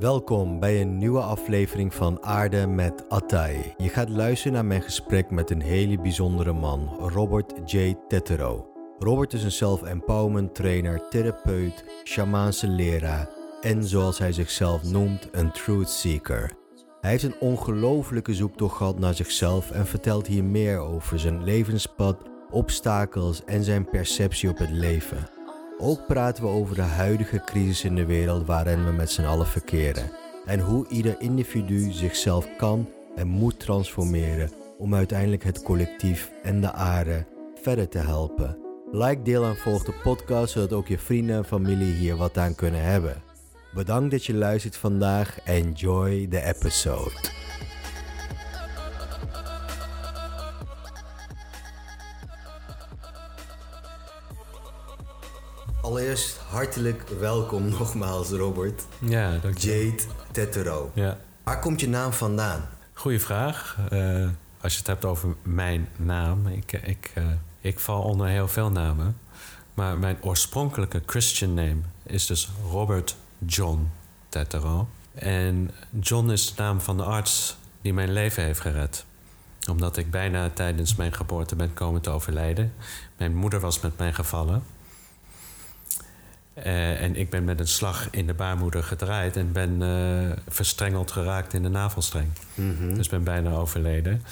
Welkom bij een nieuwe aflevering van Aarde met Atai. Je gaat luisteren naar mijn gesprek met een hele bijzondere man, Robert J. Tetero. Robert is een self-empowerment trainer, therapeut, shamaanse leraar en zoals hij zichzelf noemt, een truth seeker. Hij heeft een ongelofelijke zoektocht gehad naar zichzelf en vertelt hier meer over zijn levenspad, obstakels en zijn perceptie op het leven. Ook praten we over de huidige crisis in de wereld waarin we met z'n allen verkeren en hoe ieder individu zichzelf kan en moet transformeren om uiteindelijk het collectief en de aarde verder te helpen. Like, deel en volg de podcast zodat ook je vrienden en familie hier wat aan kunnen hebben. Bedankt dat je luistert vandaag. Enjoy the episode. Allereerst hartelijk welkom nogmaals, Robert. Ja, dank je. Jade Tetero. Ja. Waar komt je naam vandaan? Goeie vraag. Eh, als je het hebt over mijn naam. Ik, ik, eh, ik val onder heel veel namen. Maar mijn oorspronkelijke Christian name is dus Robert John Tetero. En John is de naam van de arts die mijn leven heeft gered. Omdat ik bijna tijdens mijn geboorte ben komen te overlijden. Mijn moeder was met mij gevallen. Eh, en ik ben met een slag in de baarmoeder gedraaid en ben eh, verstrengeld geraakt in de navelstreng. Dus ben bijna overleden.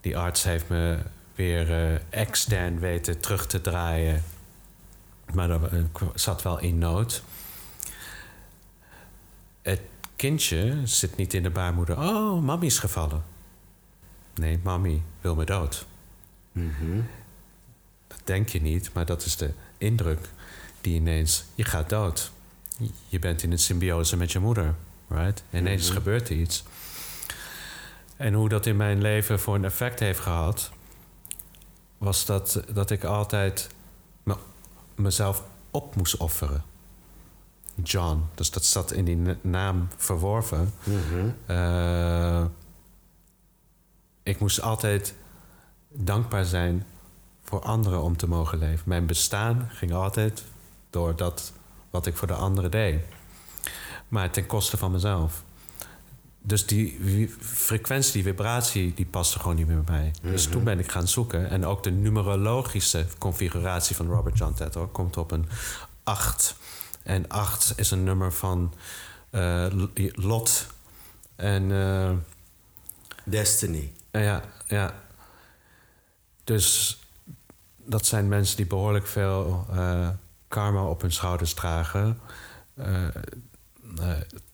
Die arts heeft me weer eh, extern weten terug te draaien. Maar dat zat wel in nood. Het kindje zit niet in de baarmoeder. Oh, mami is gevallen. Nee, mami wil me dood. Dat denk je niet, maar dat is de indruk die ineens... Je gaat dood. Je bent in een symbiose met je moeder. Right? Ineens gebeurt er iets. En hoe dat in mijn leven voor een effect heeft gehad... was dat, dat ik altijd me, mezelf op moest offeren. John, dus dat zat in die na- naam verworven. Eh, ik moest altijd dankbaar zijn voor anderen om te mogen leven. Mijn bestaan ging altijd door dat wat ik voor de anderen deed. Maar ten koste van mezelf. Dus die frequentie, die vibratie, die paste gewoon niet meer bij mij. Dus toen ben ik gaan zoeken. En ook de numerologische configuratie van Robert John Tetto komt op een 8. En 8 is een nummer van eh, lot. En eh, Destiny. ja, ja. Dus dat zijn mensen die behoorlijk veel eh, karma op hun schouders dragen. Eh, eh,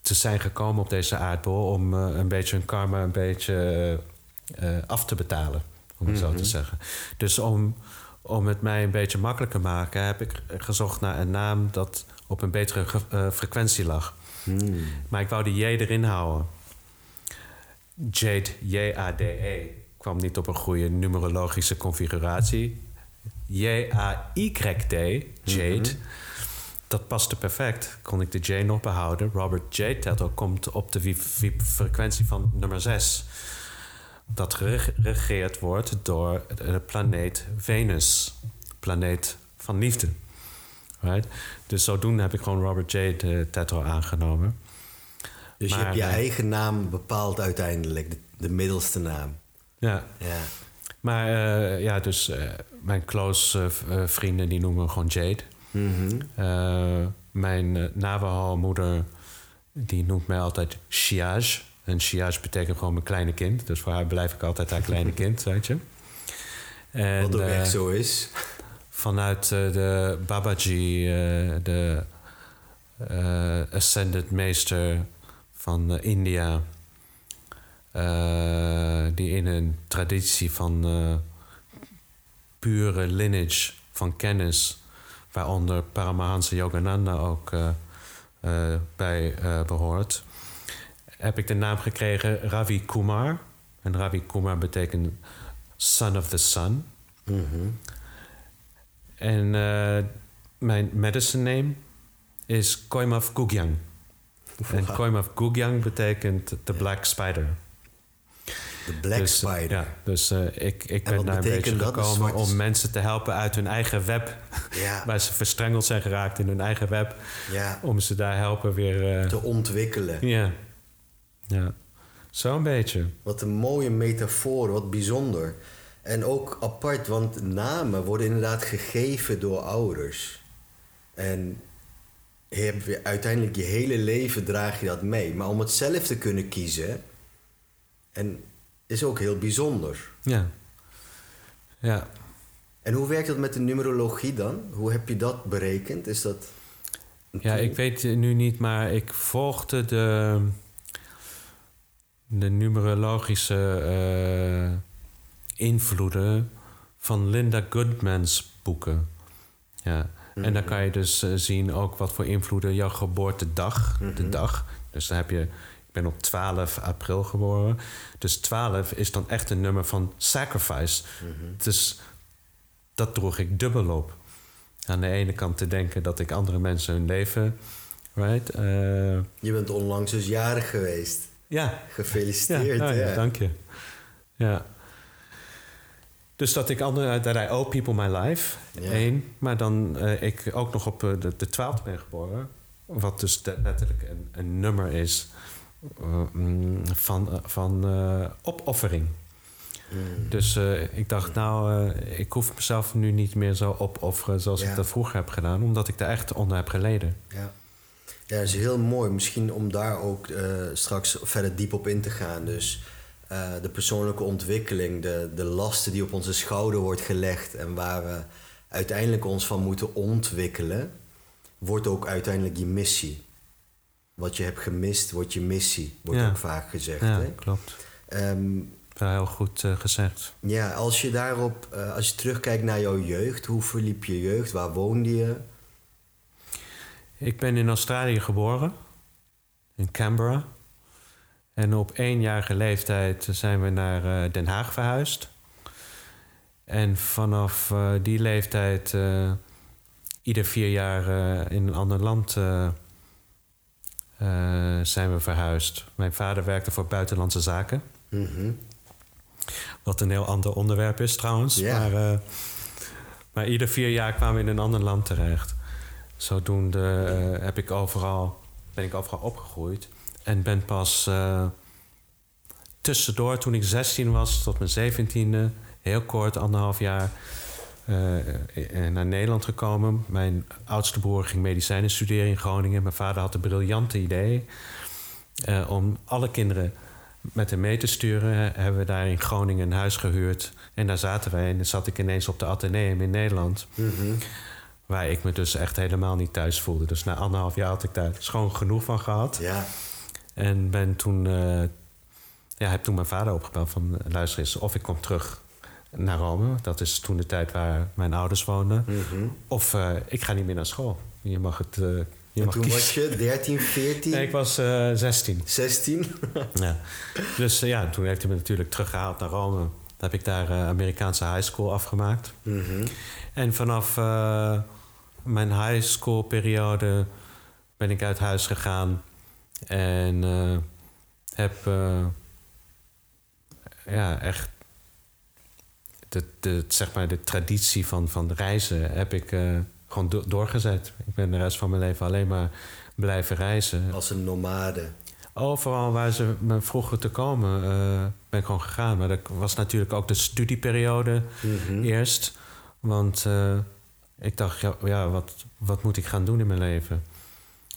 te zijn gekomen op deze aardbol om eh, een beetje hun karma een beetje af te betalen, om het zo te zeggen. Dus om, om het mij een beetje makkelijker te maken, heb ik gezocht naar een naam dat op een betere frequentie lag. Maar ik wou die J erin houden. Jade, J-A-D-E, kwam niet op een goede numerologische configuratie. J-A-Y-D, Jade, dat paste perfect. Kon ik de J nog behouden. Robert J. Tettle komt op de frequentie van nummer 6. Dat geregeerd wordt door de planeet Venus. Planeet van liefde. Right? Dus zodoende heb ik gewoon Robert J. de Tettle aangenomen. Dus je hebt je eh, eigen naam bepaald uiteindelijk, de, de middelste naam. Ja, Ja. Maar eh, ja, dus eh, mijn close eh, vrienden die noemen me gewoon Jade. Eh, mijn uh, Navajo-moeder die noemt mij altijd Shiaj. En Shiaj betekent gewoon mijn kleine kind. Dus voor haar blijf ik altijd haar kleine kind, weet je. En, Wat ook echt zo is. vanuit de Babaji, de ascended meester van India, eh, die in een traditie van eh, pure lineage van kennis, waaronder Paramahansa Yogananda ook eh, bij eh, behoort, heb ik de naam gekregen Ravi Kumar. En Ravi Kumar betekent son of the sun. En eh, mijn medicine name is Koimav Gugyang. En Koimav Gugyang betekent the black spider. De Black dus, Spider. Ja, dus uh, ik, ik ben daar een beetje gekomen zwarte- om mensen te helpen uit hun eigen web. Ja, waar ze verstrengeld zijn geraakt in hun eigen web. ja, Om ze daar helpen weer... eh, te ontwikkelen. ja. Ja. Zo'n beetje. Wat een mooie metafoor, wat bijzonder. En ook apart, want namen worden inderdaad gegeven door ouders. En je hebt weer, uiteindelijk je hele leven draag je dat mee. Maar om het zelf te kunnen kiezen, en is ook heel bijzonder. Ja. Ja. En hoe werkt dat met de numerologie dan? Hoe heb je dat berekend? Is dat. Ja, ik weet nu niet, maar ik volgde de, de numerologische eh, invloeden van Linda Goodman's boeken. Ja. En dan kan je dus eh, zien ook wat voor invloeden jouw geboortedag, de dag. Dus dan heb je, ben op 12 april geboren. Dus 12 is dan echt een nummer van sacrifice. Dus dat droeg ik dubbel op. Aan de ene kant te denken dat ik andere mensen hun leven. Right? eh, Je bent onlangs dus jarig geweest. ja, ja, Gefeliciteerd. nou ja, ja. dank je. Ja. Dus dat ik andere, dat I owe people my life. Ja. Eén. Maar dan eh, ik ook nog op eh, de, de 12 ben geboren. Wat dus letterlijk een, een nummer is van, eh, van eh, opoffering. Mm. Dus eh, ik dacht, nou, eh, ik hoef mezelf nu niet meer zo opofferen zoals Ja. ik dat vroeger heb gedaan, omdat ik daar echt onder heb geleden. Ja. ja, dat is heel mooi. Misschien om daar ook eh, straks verder diep op in te gaan. Dus eh, de persoonlijke ontwikkeling, de, de lasten die op onze schouder wordt gelegd en waar we uiteindelijk ons van moeten ontwikkelen, wordt ook uiteindelijk je missie. Wat je hebt gemist, wordt je missie, wordt Ja. ook vaak gezegd. Ja, Hè? klopt. Wel heel goed eh, gezegd. ja, als je daarop, eh, als je terugkijkt naar jouw jeugd, hoe verliep je jeugd? Waar woonde je? Ik ben in Australië geboren, in Canberra. En op éénjarige leeftijd zijn we naar eh, Den Haag verhuisd. En vanaf die leeftijd ieder vier jaar in een ander land zijn we verhuisd. Mijn vader werkte voor buitenlandse zaken. Mhm. Wat een heel ander onderwerp is trouwens. Maar, eh, maar ieder vier jaar kwamen we in een ander land terecht. Zodoende eh, heb ik overal, ben ik overal opgegroeid. En ben pas eh, tussendoor, toen ik 16 was tot mijn 17e, heel kort, anderhalf jaar, eh, eh, naar Nederland gekomen. Mijn oudste broer ging medicijnen studeren in Groningen. Mijn vader had een briljante idee eh, om alle kinderen met hem mee te sturen. Hebben we daar in Groningen een huis gehuurd. En daar zaten wij. En dan zat ik ineens op de Atheneum in Nederland. Mhm. Waar ik me dus echt helemaal niet thuis voelde. Dus na anderhalf jaar had ik daar schoon genoeg van gehad. Ja, En ben toen, eh, ja, heb toen mijn vader opgebeld van... luister eens, of ik kom terug naar Rome. Dat is toen de tijd waar mijn ouders woonden. Mhm. Of eh, ik ga niet meer naar school. Je mag het... eh, je En mag toen kiezen. was je 13, 14, Nee, ik was eh 16. 16. Ja. Dus ja, toen heeft hij me natuurlijk teruggehaald naar Rome. Dan heb ik daar Amerikaanse high school afgemaakt. Mhm. En vanaf mijn high school periode ben ik uit huis gegaan. En heb ja, echt de, de, zeg maar de traditie van, van reizen heb ik eh, gewoon do- doorgezet. Ik ben de rest van mijn leven alleen maar blijven reizen. Als een nomade. Overal waar ze me vroegen te komen, eh, ben ik gewoon gegaan. Maar dat was natuurlijk ook de studieperiode Mhm. eerst. Want eh, ik dacht, ja, ja wat, wat moet ik gaan doen in mijn leven?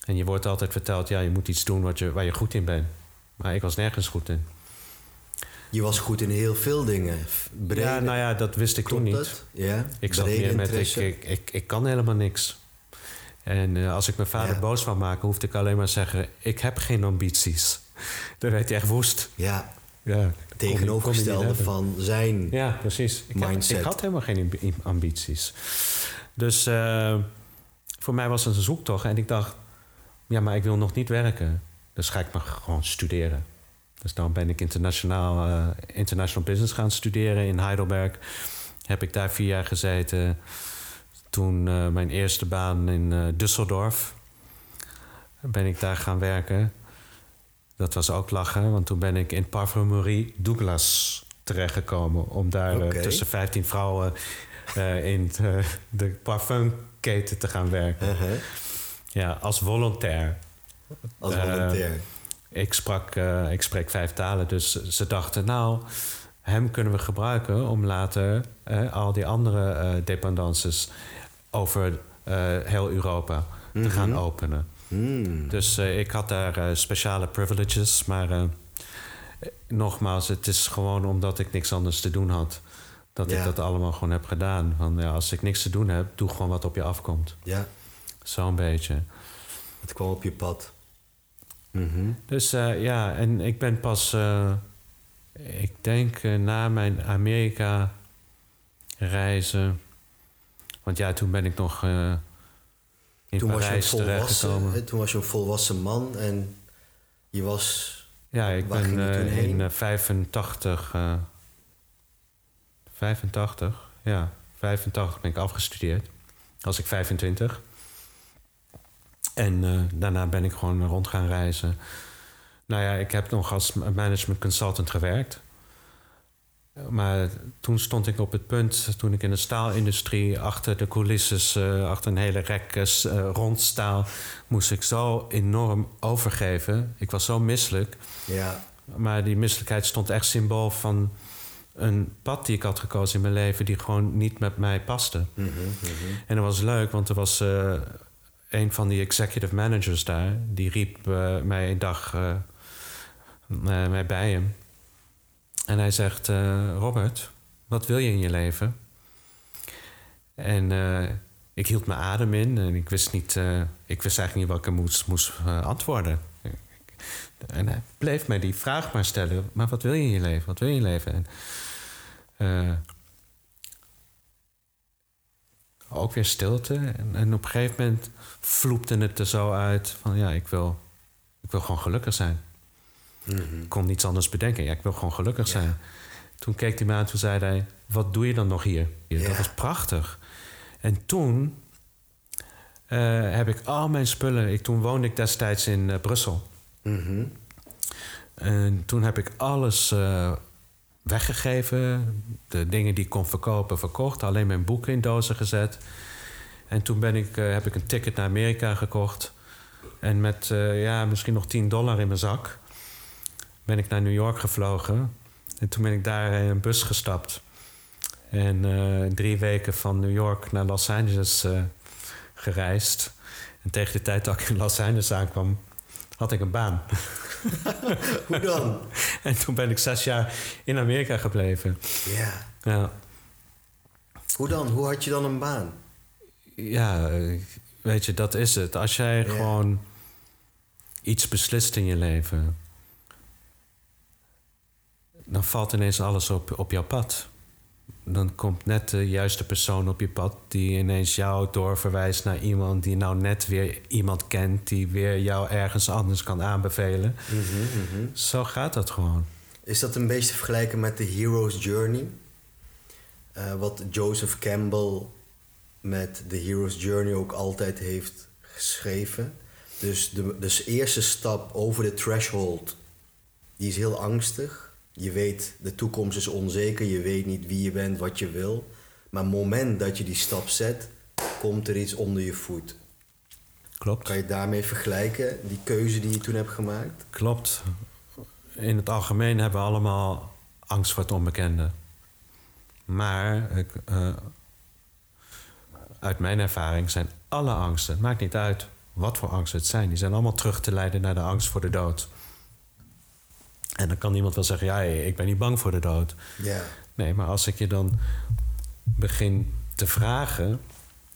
En je wordt altijd verteld, ja, je moet iets doen wat je, waar je goed in bent. Maar ik was nergens goed in. Je was goed in heel veel dingen. Brede, ja, nou ja, dat wist ik toen niet. Ja? Ik zat meer met, ik, ik, ik, ik kan helemaal niks. En eh, als ik mijn vader Ja. boos wou maken, hoefde ik alleen maar zeggen... ik heb geen ambities. Dan werd hij echt woest. Ja, Ja, tegenovergestelde van zijn. Ja, precies. Ik, heb- Mindset. ik had helemaal geen ambi- ambities. Dus eh, voor mij was het een zoektocht. En ik dacht, ja, maar ik wil nog niet werken. Dus ga ik maar gewoon studeren. Dus dan ben ik internationaal, eh, international business gaan studeren in Heidelberg. Heb ik daar vier jaar gezeten. Toen eh, mijn eerste baan in eh, Düsseldorf. Ben ik daar gaan werken. Dat was ook lachen, want toen ben ik in Parfumerie Douglas terechtgekomen. Om daar tussen 15 vrouwen in de, de parfumketen te gaan werken. Uh-huh. Ja, als volontair. Als volunteer. Ik, sprak, eh, ik spreek vijf talen, dus ze dachten, nou, hem kunnen we gebruiken om later eh, al die andere eh dependances over heel Europa te gaan openen. Hmm. Dus ik had daar speciale privileges, maar nogmaals, het is gewoon omdat ik niks anders te doen had. Dat Ja. ik dat allemaal gewoon heb gedaan. Van, ja, als ik niks te doen heb, doe gewoon wat op je afkomt. Ja, Zo'n beetje. het kwam op je pad. Mhm. Dus eh, ja, en ik ben pas, eh, ik denk eh, na mijn Amerika-reizen. Want ja, toen ben ik nog in Toen was, Parijs volwassen, terechtgekomen. toen was je een volwassen man en je was... Ja, ik ben in eh, 85, eh 85, ja, 85 ben ik afgestudeerd. Was ik 25. En eh, daarna ben ik gewoon rond gaan reizen. Nou ja, ik heb nog als management consultant gewerkt. Maar toen stond ik op het punt, toen ik in de staalindustrie achter de coulisses, eh, achter een hele rek eh, rond staal, moest ik zo enorm overgeven. Ik was zo misselijk. Ja, Maar die misselijkheid stond echt symbool van een pad die ik had gekozen in mijn leven die gewoon niet met mij paste. mhm. En dat was leuk, want er was een van die executive managers daar, die riep eh, mij een dag eh, eh, mij bij hem. En hij zegt: Robert, wat wil je in je leven? En ik hield mijn adem in en ik wist, niet, ik wist eigenlijk niet wat ik moest, moest antwoorden. En hij bleef mij die vraag maar stellen: maar wat wil je in je leven? Wat wil je in je leven? En, eh, ook weer stilte. En, en op een gegeven moment vloepte het er zo uit van ja, ik wil, ik wil gewoon gelukkig zijn. Mhm. Ik kon niets anders bedenken. Ja, ik wil gewoon gelukkig Ja. zijn. Toen keek hij me aan, toen zei hij: Wat doe je dan nog hier? Ja. Dat was prachtig. En toen eh, heb ik al mijn spullen. Ik, toen woonde ik destijds in eh, Brussel. Mhm. En toen heb ik alles eh, weggegeven. De dingen die ik kon verkopen, verkocht. Alleen mijn boeken in dozen gezet. En toen ben ik, eh, heb ik een ticket naar Amerika gekocht. En met eh, ja, misschien nog 10 dollar in mijn zak ben ik naar New York gevlogen. En toen ben ik daar in een bus gestapt. En eh, drie weken van New York naar Los Angeles eh, gereisd. En tegen de tijd dat ik in Los Angeles aankwam, had ik een baan. Hoe dan? En toen ben ik zes jaar in Amerika gebleven. Ja. Ja, Hoe dan? Hoe had je dan een baan? ja weet je, dat is het. Als jij Ja. gewoon iets beslist in je leven, dan valt ineens alles op, op jouw pad. Dan komt net de juiste persoon op je pad die ineens jou doorverwijst naar iemand die nou net weer iemand kent, die weer jou ergens anders kan aanbevelen. Mhm, mhm. Zo gaat dat gewoon. Is dat een beetje te vergelijken met de Hero's Journey? Eh, wat Joseph Campbell met de Hero's Journey ook altijd heeft geschreven. Dus de dus eerste stap over de threshold, die is heel angstig. Je weet, de toekomst is onzeker, je weet niet wie je bent, wat je wil. Maar het moment dat je die stap zet, komt er iets onder je voet. Klopt. Kan je daarmee vergelijken, die keuze die je toen hebt gemaakt? Klopt. In het algemeen hebben we allemaal angst voor het onbekende. Maar ik, eh, uit mijn ervaring zijn alle angsten, het maakt niet uit wat voor angsten het zijn, die zijn allemaal terug te leiden naar de angst voor de dood. En dan kan iemand wel zeggen: ja, ik ben niet bang voor de dood. Ja. Nee, maar als ik je dan begin te vragen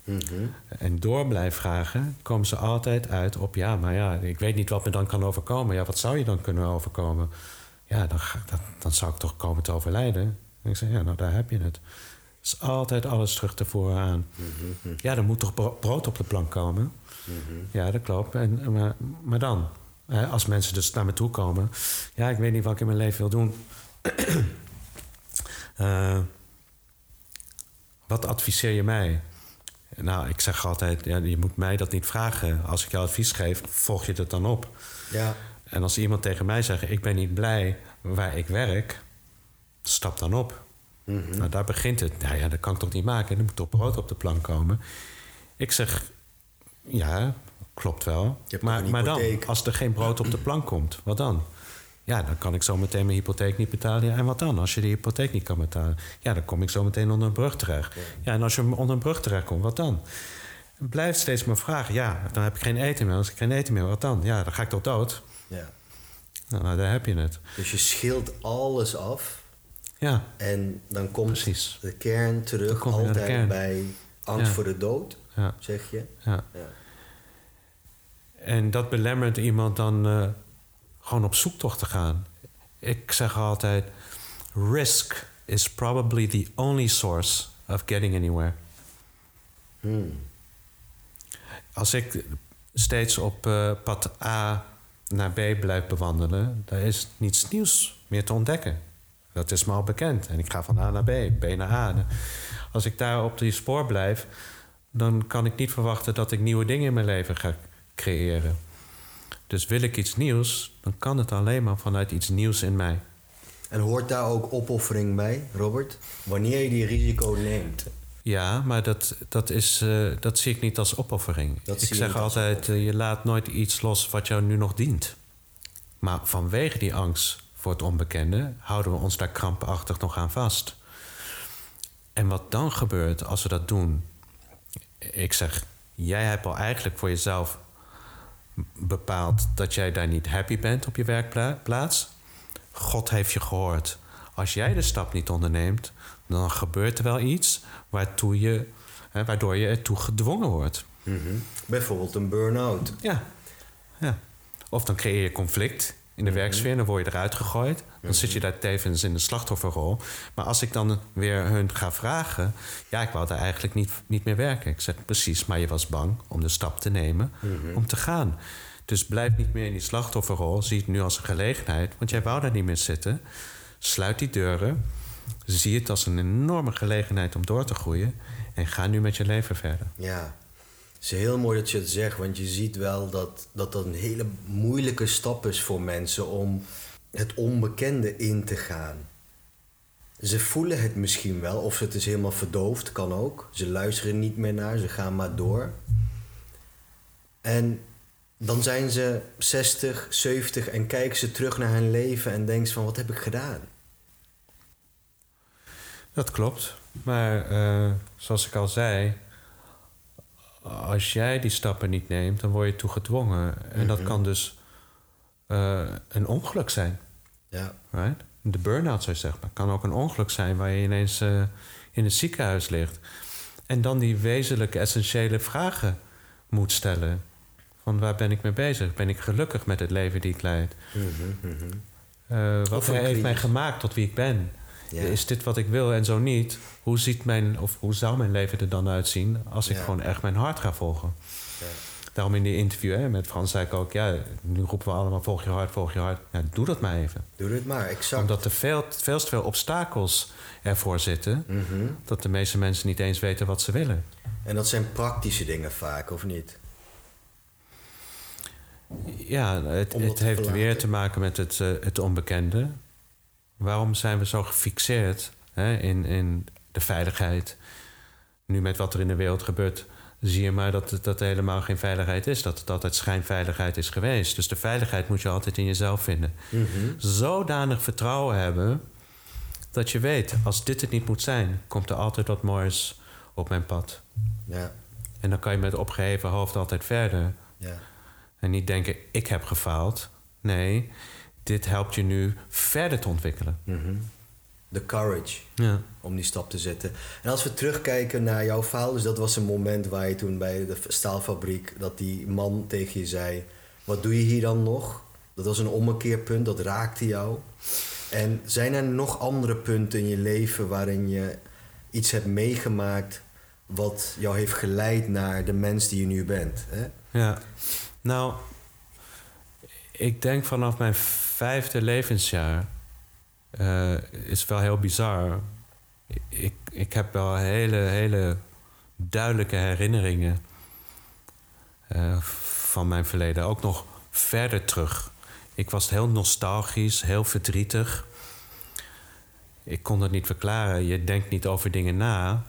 Mhm. en door blijf vragen, komen ze altijd uit op ja, maar ja, ik weet niet wat me dan kan overkomen. Ja, wat zou je dan kunnen overkomen? Ja, dan, ga, dan, dan zou ik toch komen te overlijden. En ik zeg, ja, nou daar heb je het. is altijd alles terug te voeren aan. Mhm. Ja, er moet toch bro- brood op de plank komen? Ja, dat klopt. En, maar, maar dan? Als mensen dus naar me toe komen... Ja, ik weet niet wat ik in mijn leven wil doen. Eh, wat adviseer je mij? Nou, ik zeg altijd... Ja, je moet mij dat niet vragen. Als ik jou advies geef, volg je dat dan op. Ja. En als iemand tegen mij zegt: Ik ben niet blij waar ik werk, stap dan op. Mhm. Nou, daar begint het. Nou ja, dat kan ik toch niet maken? Er moet toch brood op de plank komen. Ik zeg: Ja, klopt wel. Maar, maar dan, als er geen brood op de plank komt, wat dan? Ja, dan kan ik zo meteen mijn hypotheek niet betalen. Ja, en wat dan? Als je die hypotheek niet kan betalen, ja, dan kom ik zo meteen onder een brug terecht. Ja, en als je onder een brug terecht komt, wat dan? Het blijft steeds maar vragen. Ja, dan heb ik geen eten meer. Als ik geen eten meer, wat dan? Ja, dan ga ik toch dood. Ja. Nou, nou, daar heb je het. Dus je schilt alles af Ja, en dan komt Precies. de kern terug altijd kern. bij angst Ja. voor de dood, ja, zeg je. ja. En dat belemmert iemand dan eh, gewoon op zoektocht te gaan. Ik zeg altijd: risk is probably the only source of getting anywhere. Hmm. Als ik steeds op eh, pad A naar B blijf bewandelen, daar is niets nieuws meer te ontdekken. Dat is me al bekend. En ik ga van A naar B, B naar A. Als ik daar op die spoor blijf, dan kan ik niet verwachten dat ik nieuwe dingen in mijn leven ga creëren. Dus wil ik iets nieuws, dan kan het alleen maar vanuit iets nieuws in mij. En hoort daar ook opoffering bij, Robert? Wanneer je die risico neemt. Ja, maar dat, dat, is, eh, dat zie ik niet als opoffering. Dat ik zeg altijd, eh, je laat nooit iets los wat jou nu nog dient. Maar vanwege die angst voor het onbekende houden we ons daar krampachtig nog aan vast. En wat dan gebeurt als we dat doen? Ik zeg, jij hebt al eigenlijk voor jezelf bepaald dat jij daar niet happy bent op je werkplaats. God heeft je gehoord. Als jij de stap niet onderneemt, dan gebeurt er wel iets waartoe je, hè, waardoor je ertoe gedwongen wordt. Mhm. Bijvoorbeeld een burn-out. Ja. ja. Of dan creëer je conflict in de werksfeer en dan word je eruit gegooid. Dan zit je daar tevens in de slachtofferrol. Maar als ik dan weer hun ga vragen... ja, ik wou daar eigenlijk niet, niet meer werken. Ik zeg precies, maar je was bang om de stap te nemen om te gaan. Dus blijf niet meer in die slachtofferrol. Zie het nu als een gelegenheid, want jij wou daar niet meer zitten. Sluit die deuren. Zie het als een enorme gelegenheid om door te groeien. En ga nu met je leven verder. Ja, het is heel mooi dat je het zegt, want je ziet wel dat, dat dat een hele moeilijke stap is voor mensen om het onbekende in te gaan. Ze voelen het misschien wel, of het is helemaal verdoofd, kan ook. Ze luisteren niet meer naar, ze gaan maar door. En dan zijn ze 60, 70 en kijken ze terug naar hun leven en denken ze van wat heb ik gedaan? Dat klopt. Maar eh, zoals ik al zei, als jij die stappen niet neemt, dan word je toe gedwongen. En dat kan dus eh, een ongeluk zijn. Ja, Right? De burn-out, zou je zeggen. Maar kan ook een ongeluk zijn waar je ineens eh, in het ziekenhuis ligt. En dan die wezenlijke, essentiële vragen moet stellen. Van waar ben ik mee bezig? Ben ik gelukkig met het leven die ik leid? Eh, wat Of een heeft mij gemaakt tot wie ik ben? Ja. Is dit wat ik wil en zo niet? Hoe, ziet mijn, of hoe zou mijn leven er dan uitzien als ik gewoon echt mijn hart ga volgen? Daarom in die interview hè, met Frans zei ik ook... ja, nu roepen we allemaal volg je hart, volg je hart. Ja, doe dat maar even. doe het maar, exact. Omdat er veel, veel te veel obstakels ervoor zitten... Mhm. dat de meeste mensen niet eens weten wat ze willen. En dat zijn praktische dingen vaak, of niet? Ja, het, het heeft verlaten. weer te maken met het, eh, het onbekende. Waarom zijn we zo gefixeerd hè, in, in de veiligheid? Nu met wat er in de wereld gebeurt, zie je maar dat het dat er helemaal geen veiligheid is. Dat het altijd schijnveiligheid is geweest. Dus de veiligheid moet je altijd in jezelf vinden. Zodanig vertrouwen hebben dat je weet, als dit het niet moet zijn, komt er altijd wat moois op mijn pad. Ja, En dan kan je met opgeheven hoofd altijd verder. ja. En niet denken, ik heb gefaald. Nee, dit helpt je nu verder te ontwikkelen. Mhm. De courage Ja. om die stap te zetten. En als we terugkijken naar jouw verhaal, dus dat was een moment waar je toen bij de staalfabriek, dat die man tegen je zei: Wat doe je hier dan nog? Dat was een ommekeerpunt, dat raakte jou. En zijn er nog andere punten in je leven waarin je iets hebt meegemaakt wat jou heeft geleid naar de mens die je nu bent? Hè? ja. Nou, ik denk vanaf mijn vijfde levensjaar... eh, is wel heel bizar. Ik, ik heb wel hele, hele duidelijke herinneringen... eh, van mijn verleden. Ook nog verder terug Ik was heel nostalgisch, heel verdrietig. Ik kon dat niet verklaren. Je denkt niet over dingen na.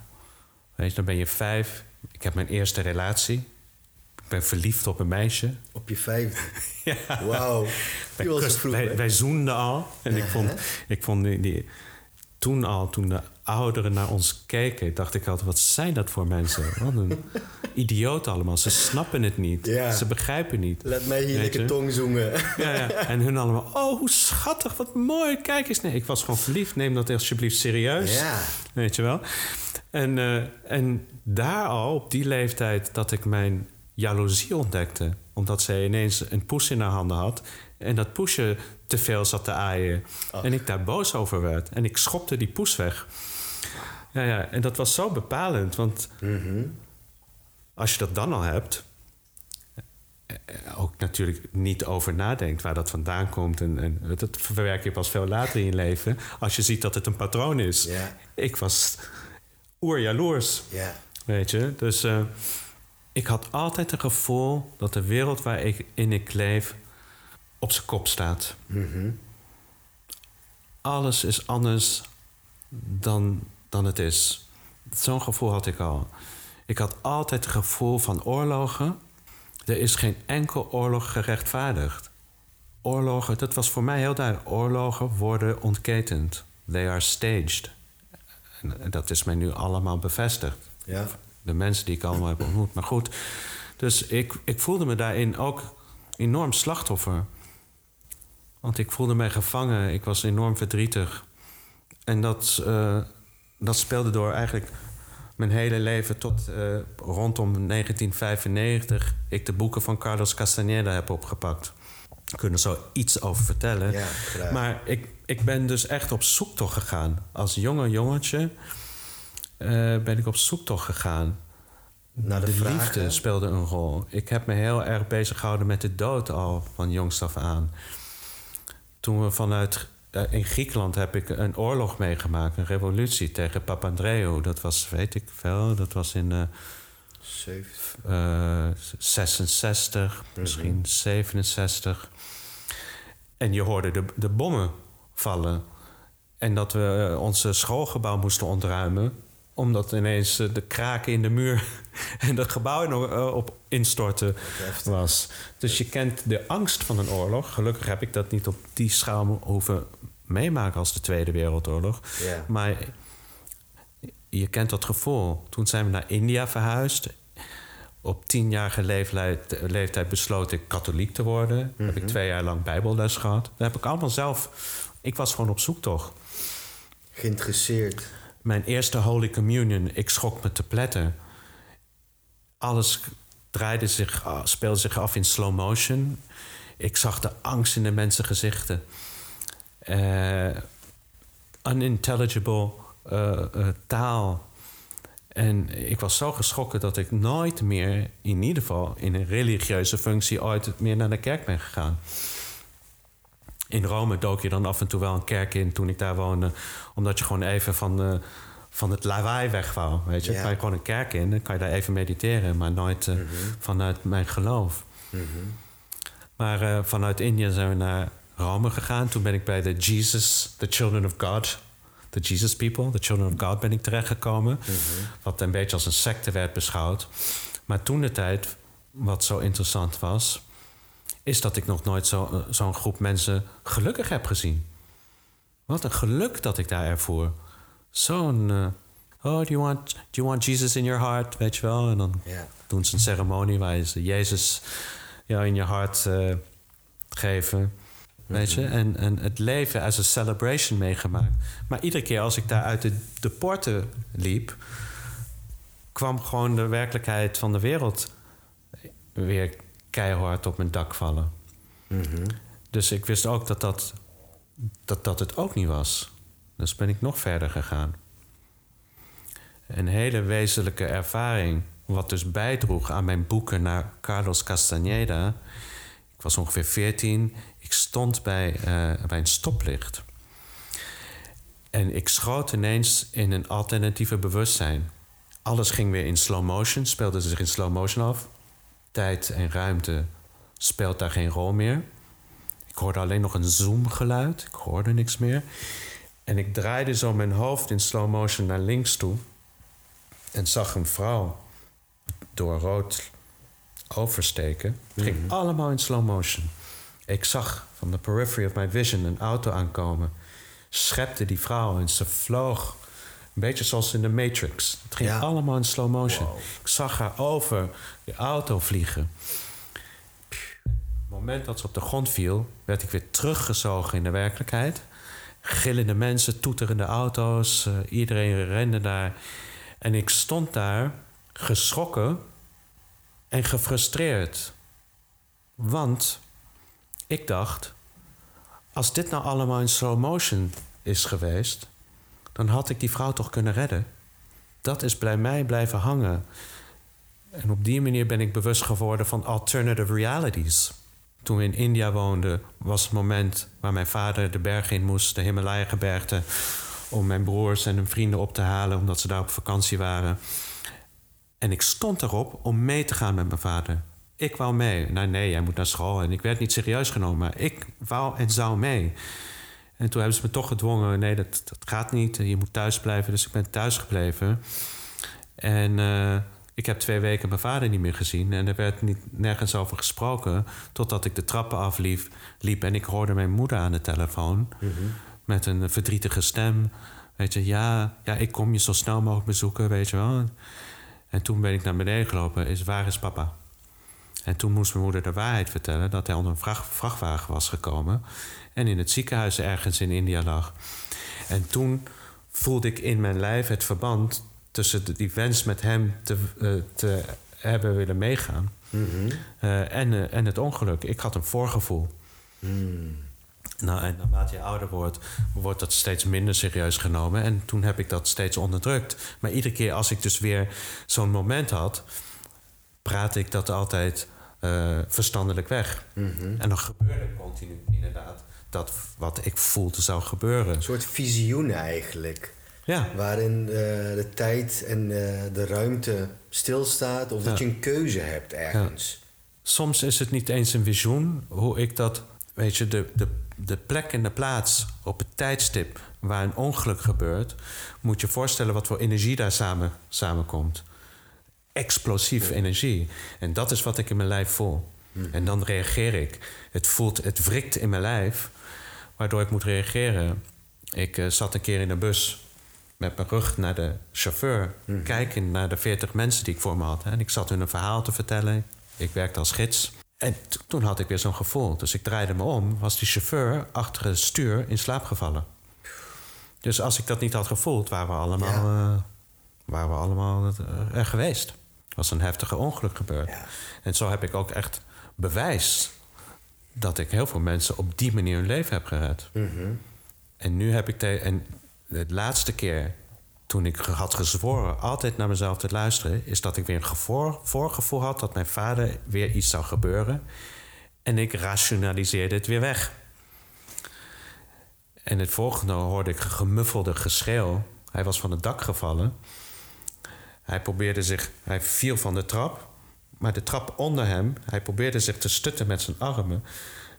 Weet je, dan ben je vijf. Ik heb mijn eerste relatie. Ben verliefd op een meisje. Op je vijfde? Ja. Wauw. Wij, wij, zoenden al. En ik vond, ik vond die, die- toen al, toen de ouderen naar ons keken, dacht ik altijd: wat zijn dat voor mensen? Wat een idioot allemaal. Ze snappen het niet. Ja. Ze begrijpen niet. Laat mij hier lekker tong zoenen. Ja, ja. En hun allemaal: oh, hoe schattig, wat mooi. Kijk eens. Nee, ik was gewoon verliefd. Neem dat alsjeblieft serieus. Ja. Weet je wel? En, eh, en daar al, op die leeftijd, dat ik mijn jaloezie ontdekte. Omdat zij ineens een poes in haar handen had. En dat poesje te veel zat te aaien. En ik daar boos over werd. En ik schopte die poes weg. Ja, ja. En dat was zo bepalend. Want als je dat dan al hebt... eh, ook natuurlijk niet over nadenkt waar dat vandaan komt. En, en dat verwerk je pas veel later in je leven. Als je ziet dat het een patroon is. Ik was oerjaloers, Ja. weet je. Dus eh, ik had altijd het gevoel dat de wereld waarin ik leef op zijn kop staat. Alles is anders dan, dan het is. Zo'n gevoel had ik al. Ik had altijd het gevoel van oorlogen. Er is geen enkel oorlog gerechtvaardigd. Oorlogen, dat was voor mij heel duidelijk. Oorlogen worden ontketend. They are staged. En dat is mij nu allemaal bevestigd. Ja. De mensen die ik allemaal heb ontmoet. Maar goed, dus ik, ik voelde me daarin ook enorm slachtoffer. Want ik voelde mij gevangen. Ik was enorm verdrietig. En dat, eh, dat speelde door eigenlijk mijn hele leven tot eh, rondom 1995... ik de boeken van Carlos Castaneda heb opgepakt. Ik kan er zo iets over vertellen. Ja, maar ik, ik ben dus echt op zoektocht gegaan. Als jonge jongetje eh, ben ik op zoektocht gegaan. Naar de de vragen. liefde speelde een rol. Ik heb me heel erg bezig gehouden met de dood al van jongs af aan. Toen we vanuit... eh, in Griekenland heb ik een oorlog meegemaakt. Een revolutie tegen Papandreou. Dat was, weet ik veel, dat was in... eh, Zeven. eh, 66, misschien 67. En je hoorde de, de bommen vallen. En dat we onze schoolgebouw moesten ontruimen. Omdat ineens eh, de kraken in de muur en dat gebouw nog eh, op instorten was. Dus je kent de angst van een oorlog. Gelukkig heb ik dat niet op die schaal hoeven meemaken als de Tweede Wereldoorlog. Ja. Maar je kent dat gevoel. Toen zijn we naar India verhuisd. Op tienjarige leeftijd, leeftijd besloot ik katholiek te worden. Heb ik twee jaar lang bijbelles gehad. Dat heb ik allemaal zelf... Ik was gewoon op zoektocht. Geïnteresseerd. Mijn eerste Holy Communion, ik schrok me te pletten. Alles draaide zich, ah, speelde zich af in slow motion. Ik zag de angst in de mensen gezichten. Eh, unintelligible eh, eh, taal. En ik was zo geschrokken dat ik nooit meer, in ieder geval in een religieuze functie, ooit meer naar de kerk ben gegaan. In Rome dook je dan af en toe wel een kerk in toen ik daar woonde. Omdat je gewoon even van, eh, van het lawaai weg wou. Weet je, Ja. kan je gewoon een kerk in, dan kan je daar even mediteren. Maar nooit eh, vanuit mijn geloof. Maar eh, vanuit India zijn we naar Rome gegaan. Toen ben ik bij de Jesus, the Children of God. The Jesus People, the Children of God ben ik terechtgekomen. Wat een beetje als een secte werd beschouwd. Maar toen de tijd, wat zo interessant was... is dat ik nog nooit zo- eh, zo'n groep mensen gelukkig heb gezien. Wat een geluk dat ik daar ervoor. Zo'n... eh, oh, do you, want, do you want Jesus in your heart? Weet je wel? En dan doen ze een ceremonie waar ze Jezus jou in je hart eh, geven. Weet je? En, en het leven als een celebration meegemaakt. Maar iedere keer als ik daar uit de, de poorten liep, kwam gewoon de werkelijkheid van de wereld weer keihard op mijn dak vallen. Dus ik wist ook dat dat, dat dat het ook niet was. Dus ben ik nog verder gegaan. Een hele wezenlijke ervaring, wat dus bijdroeg aan mijn boeken naar Carlos Castaneda. Ik was ongeveer 14. Ik stond bij, eh, bij een stoplicht. En ik schoot ineens in een alternatieve bewustzijn. Alles ging weer in slow motion, speelde zich in slow motion af. Tijd en ruimte speelt daar geen rol meer. Ik hoorde alleen nog een zoomgeluid. Ik hoorde niks meer. En ik draaide zo mijn hoofd in slow motion naar links toe. En zag een vrouw door rood oversteken. Het ging Mhm. allemaal in slow motion. Ik zag van de periphery of my vision een auto aankomen. Schepte die vrouw en ze vloog. Een beetje zoals in de Matrix. Het ging Ja. allemaal in slow motion. Wow. Ik zag haar over de auto vliegen. Op het moment dat ze op de grond viel, werd ik weer teruggezogen in de werkelijkheid. Gillende mensen, toeterende auto's, eh, iedereen rende daar. En ik stond daar geschrokken en gefrustreerd. Want ik dacht, als dit nou allemaal in slow motion is geweest, dan had ik die vrouw toch kunnen redden. Dat is bij mij blijven hangen. En op die manier ben ik bewust geworden van alternative realities. Toen we in India woonden, was het moment waar mijn vader de berg in moest, de Himalaya-gebergte, om mijn broers en hun vrienden op te halen, omdat ze daar op vakantie waren. En ik stond erop om mee te gaan met mijn vader. Ik wou mee. Nou, nee, jij moet naar school. En ik werd niet serieus genomen, maar ik wou en zou mee. En toen hebben ze me toch gedwongen: nee, dat, dat gaat niet. Je moet thuis blijven. Dus ik ben thuis gebleven. En eh, ik heb twee weken mijn vader niet meer gezien. En er werd niet, nergens over gesproken. Totdat ik de trappen afliep liep en ik hoorde mijn moeder aan de telefoon. Met een verdrietige stem. Weet je, ja, ja, ik kom je zo snel mogelijk bezoeken, weet je wel. En toen ben ik naar beneden gelopen. Is, waar is papa? En toen moest mijn moeder de waarheid vertellen dat hij onder een vracht, vrachtwagen was gekomen en in het ziekenhuis ergens in India lag. En toen voelde ik in mijn lijf het verband tussen de- die wens met hem te, eh, te hebben willen meegaan eh, en, eh, en het ongeluk. Ik had een voorgevoel. Nou, en naarmate je ouder wordt, wordt dat steeds minder serieus genomen. En toen heb ik dat steeds onderdrukt. Maar iedere keer als ik dus weer zo'n moment had, praatte ik dat altijd verstandelijk weg. En dan gebeurde continu inderdaad dat wat ik voelde zou gebeuren. Een soort visioen eigenlijk. Ja, Waarin eh, de tijd en eh, de ruimte stilstaat. Of dat je een keuze hebt ergens. soms is het niet eens een visioen hoe ik dat, weet je, de, de, de plek en de plaats op het tijdstip waar een ongeluk gebeurt, moet je voorstellen wat voor energie daar samen, samenkomt. Explosief energie. En dat is wat ik in mijn lijf voel. En dan reageer ik. Het voelt, het wrikt in mijn lijf, waardoor ik moet reageren. Ik eh, zat een keer in een bus met mijn rug naar de chauffeur, kijken naar de 40 mensen die ik voor me had. En ik zat hun een verhaal te vertellen. Ik werkte als gids. En toen had ik weer zo'n gevoel. Dus ik draaide me om, was die chauffeur achter het stuur in slaap gevallen. Dus als ik dat niet had gevoeld, waren we allemaal, eh, waren we allemaal eh, er geweest. Er was een heftige ongeluk gebeurd. Ja. En zo heb ik ook echt bewijs dat ik heel veel mensen op die manier hun leven heb gered. En nu heb ik te, en de laatste keer toen ik had gezworen altijd naar mezelf te luisteren, is dat ik weer een gevoor, voorgevoel had dat mijn vader weer iets zou gebeuren. En ik rationaliseerde het weer weg. En het volgende hoorde ik gemuffelde geschreeuw. Hij was van het dak gevallen. Hij probeerde zich, hij viel van de trap, maar de trap onder hem, hij probeerde zich te stutten met zijn armen.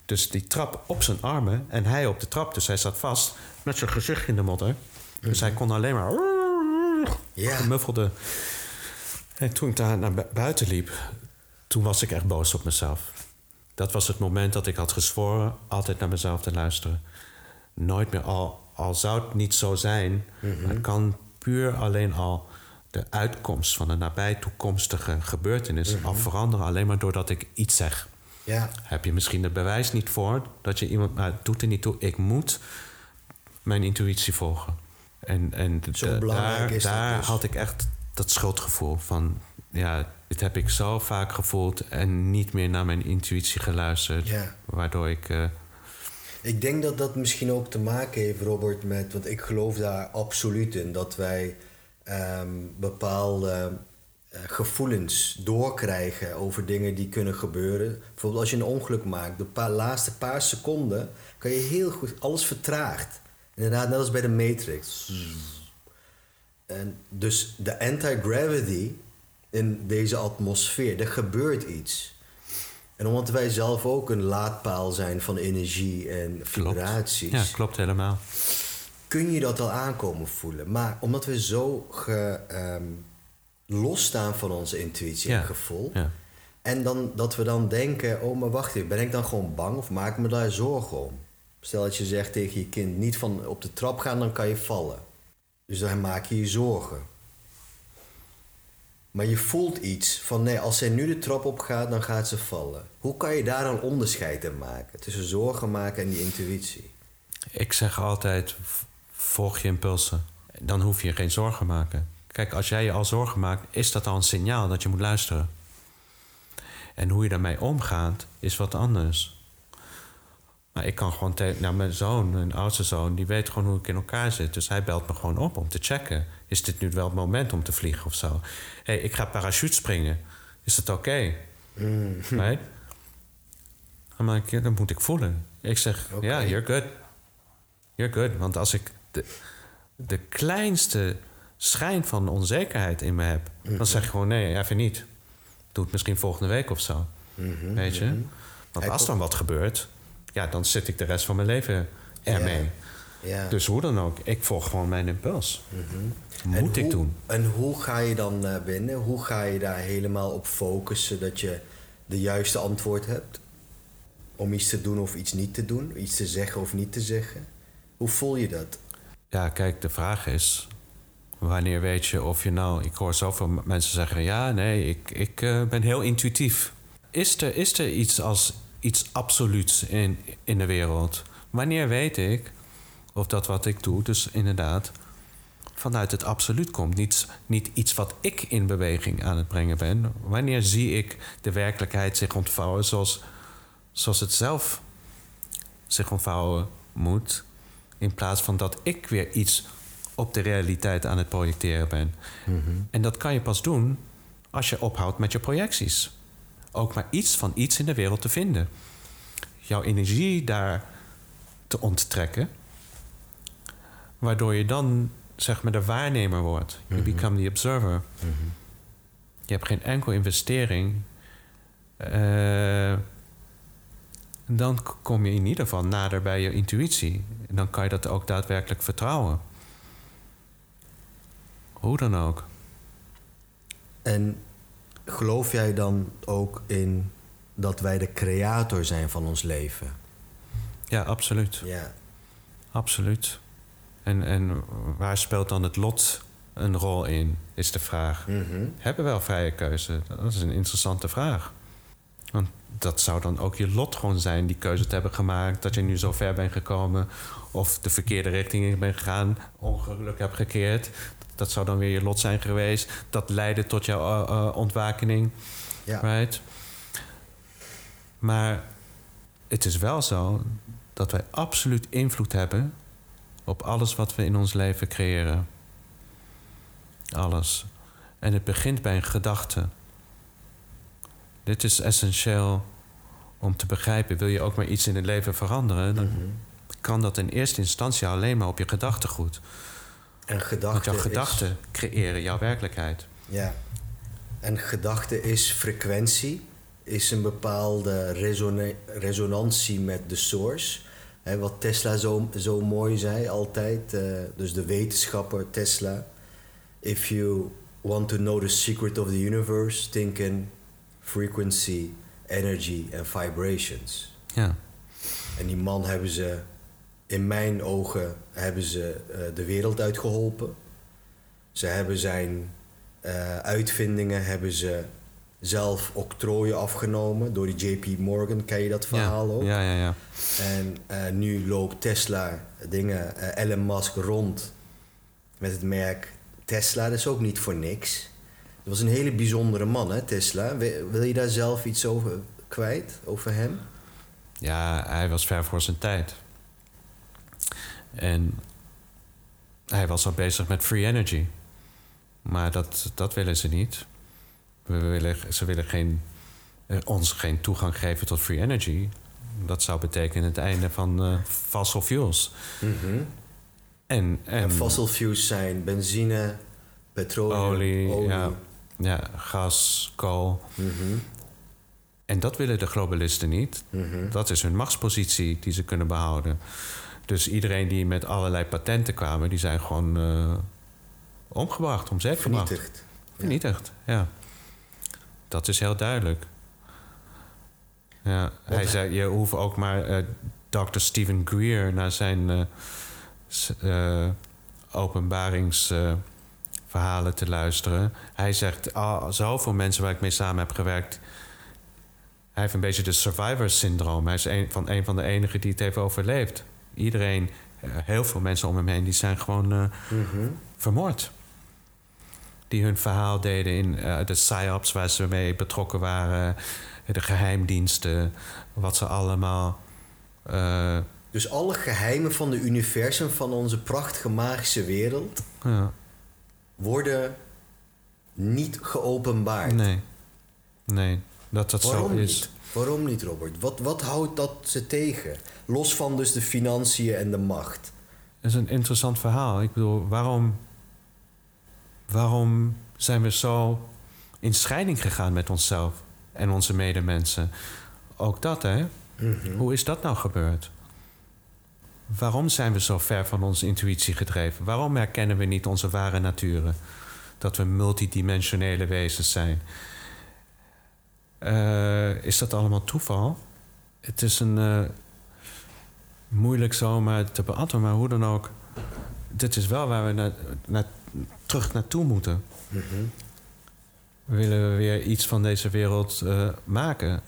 Dus die trap op zijn armen en hij op de trap. Dus hij zat vast met zijn gezicht in de modder. Dus hij kon alleen maar Ja. gemuffelde. En toen ik daar naar bu- buiten liep, toen was ik echt boos op mezelf. Dat was het moment dat ik had gezworen altijd naar mezelf te luisteren. Nooit meer, al, al zou het niet zo zijn, maar het kan puur alleen al de uitkomst van een nabij toekomstige gebeurtenis al veranderen, alleen maar doordat ik iets zeg. Ja. Heb je misschien het bewijs niet voor dat je iemand, maar het doet er niet toe. Ik moet mijn intuïtie volgen. En, en Zo belangrijk daar, is dat daar dus. had ik echt dat schuldgevoel van, ja, dit heb ik zo vaak gevoeld en niet meer naar mijn intuïtie geluisterd. Ja. Waardoor ik, eh, Ik denk dat dat misschien ook te maken heeft, Robert, met... Want ik geloof daar absoluut in. Dat wij ehm, bepaalde eh, gevoelens doorkrijgen over dingen die kunnen gebeuren. Bijvoorbeeld als je een ongeluk maakt. De pa- laatste paar seconden kan je heel goed... Alles vertraagt. Inderdaad, net als bij de Matrix. En dus de anti-gravity in deze atmosfeer, er gebeurt iets. En omdat wij zelf ook een laadpaal zijn van energie en vibraties, Ja, klopt helemaal. Kun je dat al aankomen voelen. Maar omdat we zo ge, ehm, losstaan van onze intuïtie Ja. en gevoel, Ja. en dan, dat we dan denken: oh, maar wacht even, ben ik dan gewoon bang of maak ik me daar zorgen om? Stel dat je zegt tegen je kind: niet van op de trap gaan, dan kan je vallen. Dus dan maak je je zorgen. Maar je voelt iets van nee, als zij nu de trap op gaat, dan gaat ze vallen. Hoe kan je daar een onderscheid in maken tussen zorgen maken en die intuïtie? Ik zeg altijd, volg je impulsen. Dan hoef je geen zorgen te maken. Kijk, als jij je al zorgen maakt, is dat al een signaal dat je moet luisteren. En hoe je daarmee omgaat, is wat anders. Maar ik kan gewoon tegen... Nou, mijn zoon, mijn oudste zoon, die weet gewoon hoe ik in elkaar zit. Dus hij belt me gewoon op om te checken. Is dit nu wel het moment om te vliegen of zo? Hé, hey, ik ga parachute springen. Is dat oké? Right? Dan, denk ik, ja, dat moet ik voelen. Ik zeg, ja, you're good. You're good. Want als ik de, de kleinste schijn van onzekerheid in me heb... dan zeg ik gewoon, nee, even niet. Doe het misschien volgende week of zo. Weet je? Want Hij als dan wat gebeurt... ja, dan zit ik de rest van mijn leven ermee. Ja. Dus hoe dan ook, ik volg gewoon mijn impuls. Moet ik hoe- doen. En hoe ga je dan naar binnen? Hoe ga je daar helemaal op focussen dat je de juiste antwoord hebt? Om iets te doen of iets niet te doen? Iets te zeggen of niet te zeggen? Hoe voel je dat? Ja, kijk, de vraag is... wanneer weet je of je nou... Ik hoor zoveel mensen zeggen... ja, nee, ik, ik eh, ben heel intuïtief. Is er, is er iets als iets absoluuts in, in de wereld? Wanneer weet ik of dat wat ik doe... dus inderdaad vanuit het absoluut komt? Niet, niet iets wat ik in beweging aan het brengen ben. Wanneer zie ik de werkelijkheid zich ontvouwen... zoals, zoals het zelf zich ontvouwen moet... in plaats van dat ik weer iets op de realiteit aan het projecteren ben. En dat kan je pas doen als je ophoudt met je projecties. Ook maar iets van iets in de wereld te vinden. Jouw energie daar te onttrekken. Waardoor je dan zeg maar de waarnemer wordt. You become the observer. Je hebt geen enkel investering. Eh, dan kom je in ieder geval nader bij je intuïtie. En dan kan je dat ook daadwerkelijk vertrouwen. Hoe dan ook. En geloof jij dan ook in dat wij de creator zijn van ons leven? Ja, absoluut. Ja. Absoluut. En, en waar speelt dan het lot een rol in, is de vraag. Mhm. Hebben we wel vrije keuze? Dat is een interessante vraag. Want dat zou dan ook je lot gewoon zijn, die keuze te hebben gemaakt... dat je nu zo ver bent gekomen of de verkeerde richting in bent gegaan... ongeluk hebt gekeerd. Dat zou dan weer je lot zijn geweest. Dat leidde tot jouw eh, ontwakening. Ja. Right? Maar het is wel zo dat wij absoluut invloed hebben op alles wat we in ons leven creëren. Alles. En het begint bij een gedachte. Dit is essentieel om te begrijpen. Wil je ook maar iets in het leven veranderen, dan Mhm. kan dat in eerste instantie alleen maar op je gedachtegoed. En Want gedachte jouw is- gedachten creëren jouw werkelijkheid. Ja. En gedachte is frequentie, is een bepaalde resona- resonantie met de source. Wat Tesla zo, zo mooi zei altijd, eh, dus de wetenschapper Tesla. If you want to know the secret of the universe, think in frequency, energy and vibrations. Ja, En die man hebben ze, in mijn ogen, hebben ze eh, de wereld uitgeholpen. Ze hebben zijn eh, uitvindingen, hebben ze zelf octrooien afgenomen door die JP Morgan. Ken je dat verhaal ja, ook? ja, ja, ja. En eh, nu loopt Tesla dingen, Elon Musk rond met het merk Tesla. Dat is ook niet voor niks. Dat was een hele bijzondere man, hè, Tesla. Wil, je daar zelf iets over kwijt, over hem? Ja, hij was ver voor zijn tijd. En hij was al bezig met free energy. Maar dat, dat willen ze niet. We willen, ze willen geen, eh, ons geen toegang geven tot free energy. Dat zou betekenen het einde van eh, fossil fuels. En, en, En fossil fuels zijn benzine, petroleum, olie, olie. Ja, ja, gas, kool. Mhm. En dat willen de globalisten niet. Mhm. Dat is hun machtspositie die ze kunnen behouden. Dus iedereen die met allerlei patenten kwamen, die zijn gewoon eh, omgebracht, om zeep gebracht. Vernietigd. Vernietigd, ja. Dat is heel duidelijk. Ja, hij zei, je hoeft ook maar eh Dr. Stephen Greer naar zijn eh, s- openbaringsverhalen te luisteren. Hij zegt, ah, zoveel mensen waar ik mee samen heb gewerkt... Hij heeft een beetje de survivor syndroom. Hij is een van, een van de enigen die het heeft overleefd. Iedereen, eh, heel veel mensen om hem heen, die zijn gewoon eh, Mhm. vermoord. Die hun verhaal deden in eh, de psyops waar ze mee betrokken waren, de geheimdiensten, wat ze allemaal. Dus alle geheimen van de universum, van onze prachtige magische wereld, ja, worden niet geopenbaard. nee, nee, dat dat Waarom zo is. niet? Waarom niet, Robert? Wat, wat houdt dat ze tegen? Los van dus de financiën en de macht. Dat is een interessant verhaal. Ik bedoel, waarom, waarom zijn we zo in scheiding gegaan met onszelf en onze medemensen? Ook dat, hè? Mhm. Hoe is dat nou gebeurd? Waarom zijn we zo ver van onze intuïtie gedreven? Waarom herkennen we niet onze ware naturen? Dat we multidimensionele wezens zijn? Eh, is dat allemaal toeval? Het is een eh, moeilijk zomaar te beantwoorden, maar hoe dan ook. Dit is wel waar we na, na- terug naartoe moeten. Mhm. Willen we weer iets van deze wereld eh, maken?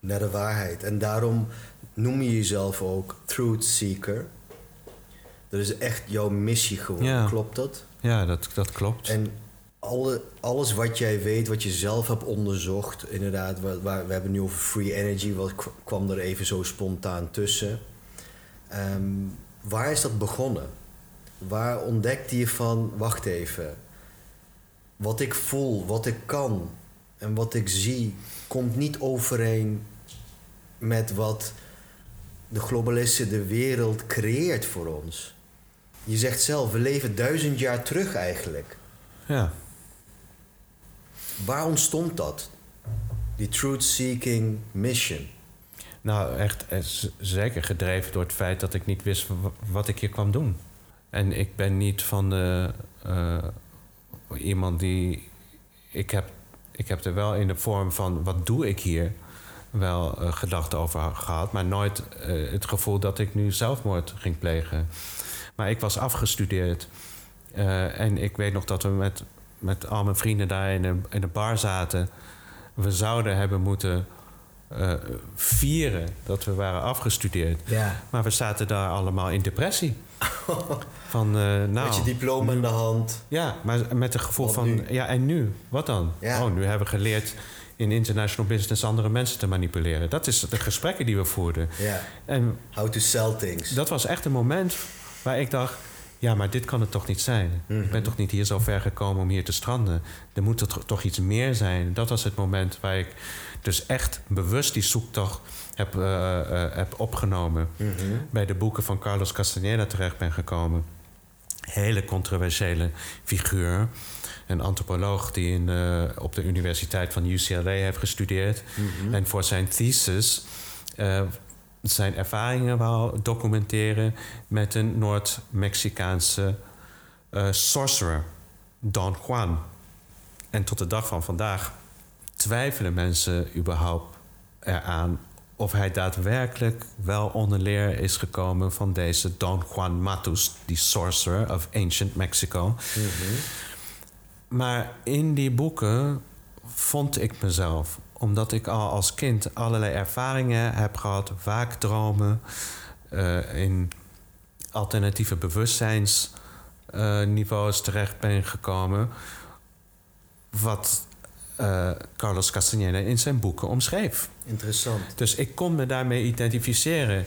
Naar de waarheid. En daarom noem je jezelf ook Truth Seeker. Dat is echt jouw missie geworden, Ja. klopt dat? Ja, dat, dat klopt. En alle, alles wat jij weet, wat je zelf hebt onderzocht, inderdaad, waar, waar- we hebben nu over free energy, wat kwam er even zo spontaan tussen. Ehm, waar is dat begonnen? Waar ontdekte je van, wacht even, wat ik voel, wat ik kan en wat ik zie, komt niet overeen met wat de globalisten de wereld creëert voor ons. Je zegt zelf, we leven duizend jaar terug eigenlijk. Ja. Waar ontstond dat? Die truth-seeking mission. Nou, echt eh, zeker gedreven door het feit dat ik niet wist wa- wat ik hier kwam doen. En ik ben niet van de, eh, iemand die. Ik heb, ik heb er wel in de vorm van wat doe ik hier wel eh, gedachten over gehad, maar nooit eh, het gevoel dat ik nu zelfmoord ging plegen. Maar ik was afgestudeerd eh, en ik weet nog dat we met, met al mijn vrienden daar in een, in een bar zaten. We zouden hebben moeten vieren dat we waren afgestudeerd. Ja. Maar we zaten daar allemaal in depressie. Van, nou, Met je diploma in de hand. ja, maar met het gevoel Wat van, nu? ja, en nu? Wat dan? Ja. Oh, nu hebben we geleerd in international business andere mensen te manipuleren. Dat is de gesprekken die we voerden. Ja. En How to sell things. dat was echt een moment waar ik dacht... ja, maar dit kan het toch niet zijn? Ik ben toch niet hier zo ver gekomen om hier te stranden? Er moet er toch- toch iets meer zijn? Dat was het moment waar ik dus echt bewust die zoektocht heb, eh, eh, heb opgenomen. Mhm. Bij de boeken van Carlos Castaneda terecht ben gekomen. Hele controversiële figuur. Een antropoloog die in, eh, op de Universiteit van UCLA heeft gestudeerd. En voor zijn thesis eh, zijn ervaringen wou documenteren met een Noord-Mexicaanse eh, sorcerer, Don Juan. En tot de dag van vandaag twijfelen mensen überhaupt eraan of hij daadwerkelijk wel onder leer is gekomen van deze Don Juan Matus, die sorcerer of ancient Mexico. Maar in die boeken vond ik mezelf, omdat ik al als kind allerlei ervaringen heb gehad, waakdromen, eh, in alternatieve bewustzijnsniveaus terecht ben gekomen, wat eh, Carlos Castaneda in zijn boeken omschreef. Interessant. Dus ik kon me daarmee identificeren.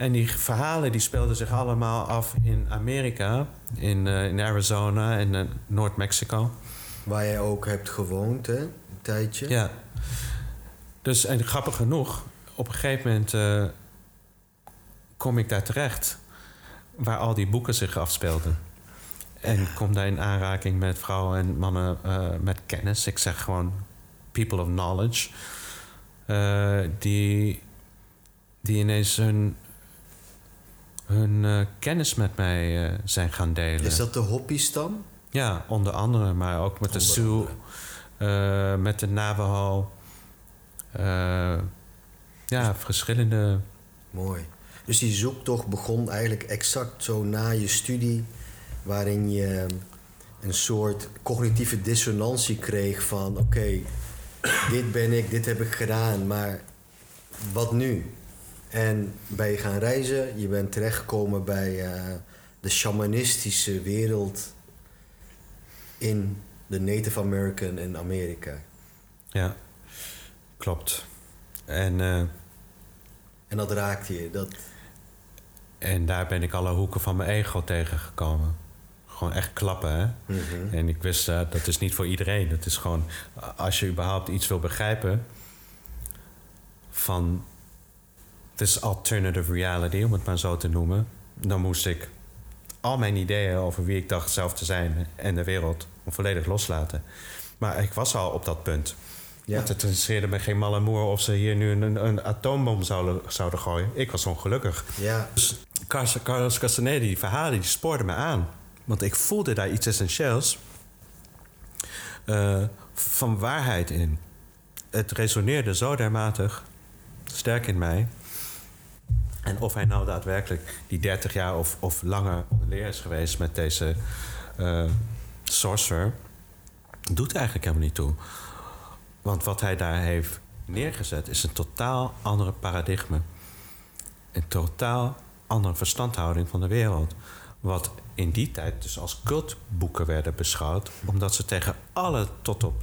En die verhalen die speelden zich allemaal af in Amerika, in, eh, in Arizona en eh, Noord-Mexico. Waar jij ook hebt gewoond, hè? Een tijdje. Ja. Dus en grappig genoeg, op een gegeven moment eh, kom ik daar terecht, waar al die boeken zich afspeelden. En kom daar in aanraking met vrouwen en mannen met kennis. Ik zeg gewoon people of knowledge. die, die ineens hun, hun eh, kennis met mij eh, zijn gaan delen. Is dat de Hopi-stam? Ja, onder andere, maar ook met de Sioux, eh, met de Navajo. Ja, verschillende. Mooi. Dus die zoektocht begon eigenlijk exact zo na je studie, waarin je een soort cognitieve dissonantie kreeg van oké, dit ben ik, dit heb ik gedaan, maar wat nu? En ben je gaan reizen, je bent terechtgekomen bij eh, de shamanistische wereld in de Native American in Amerika. Ja, klopt. En, eh, En dat raakte je. Dat, en daar ben ik alle hoeken van mijn ego tegengekomen. Gewoon echt klappen, hè? Mhm. En ik wist, eh, dat is niet voor iedereen. Dat is gewoon, als je überhaupt iets wil begrijpen van this alternative reality, om het maar zo te noemen, dan moest ik al mijn ideeën over wie ik dacht zelf te zijn en de wereld volledig loslaten. Maar ik was al op dat punt. Ja. Want het interesseerde me geen malle moer of ze hier nu een, een atoombom zouden, zouden gooien. Ik was ongelukkig. ja, Dus Carlos, Carlos Castaneda, die verhalen, die spoorden me aan. Want ik voelde daar iets essentieels eh, van waarheid in. Het resoneerde zo dermatig sterk in mij. En of hij nou daadwerkelijk die 30 jaar of, of langer leer is geweest met deze eh sorcerer, doet eigenlijk helemaal niet toe. Want wat hij daar heeft neergezet is een totaal andere paradigma een totaal andere verstandhouding van de wereld. Wat in die tijd dus als cultboeken werden beschouwd, omdat ze tegen alle tot op,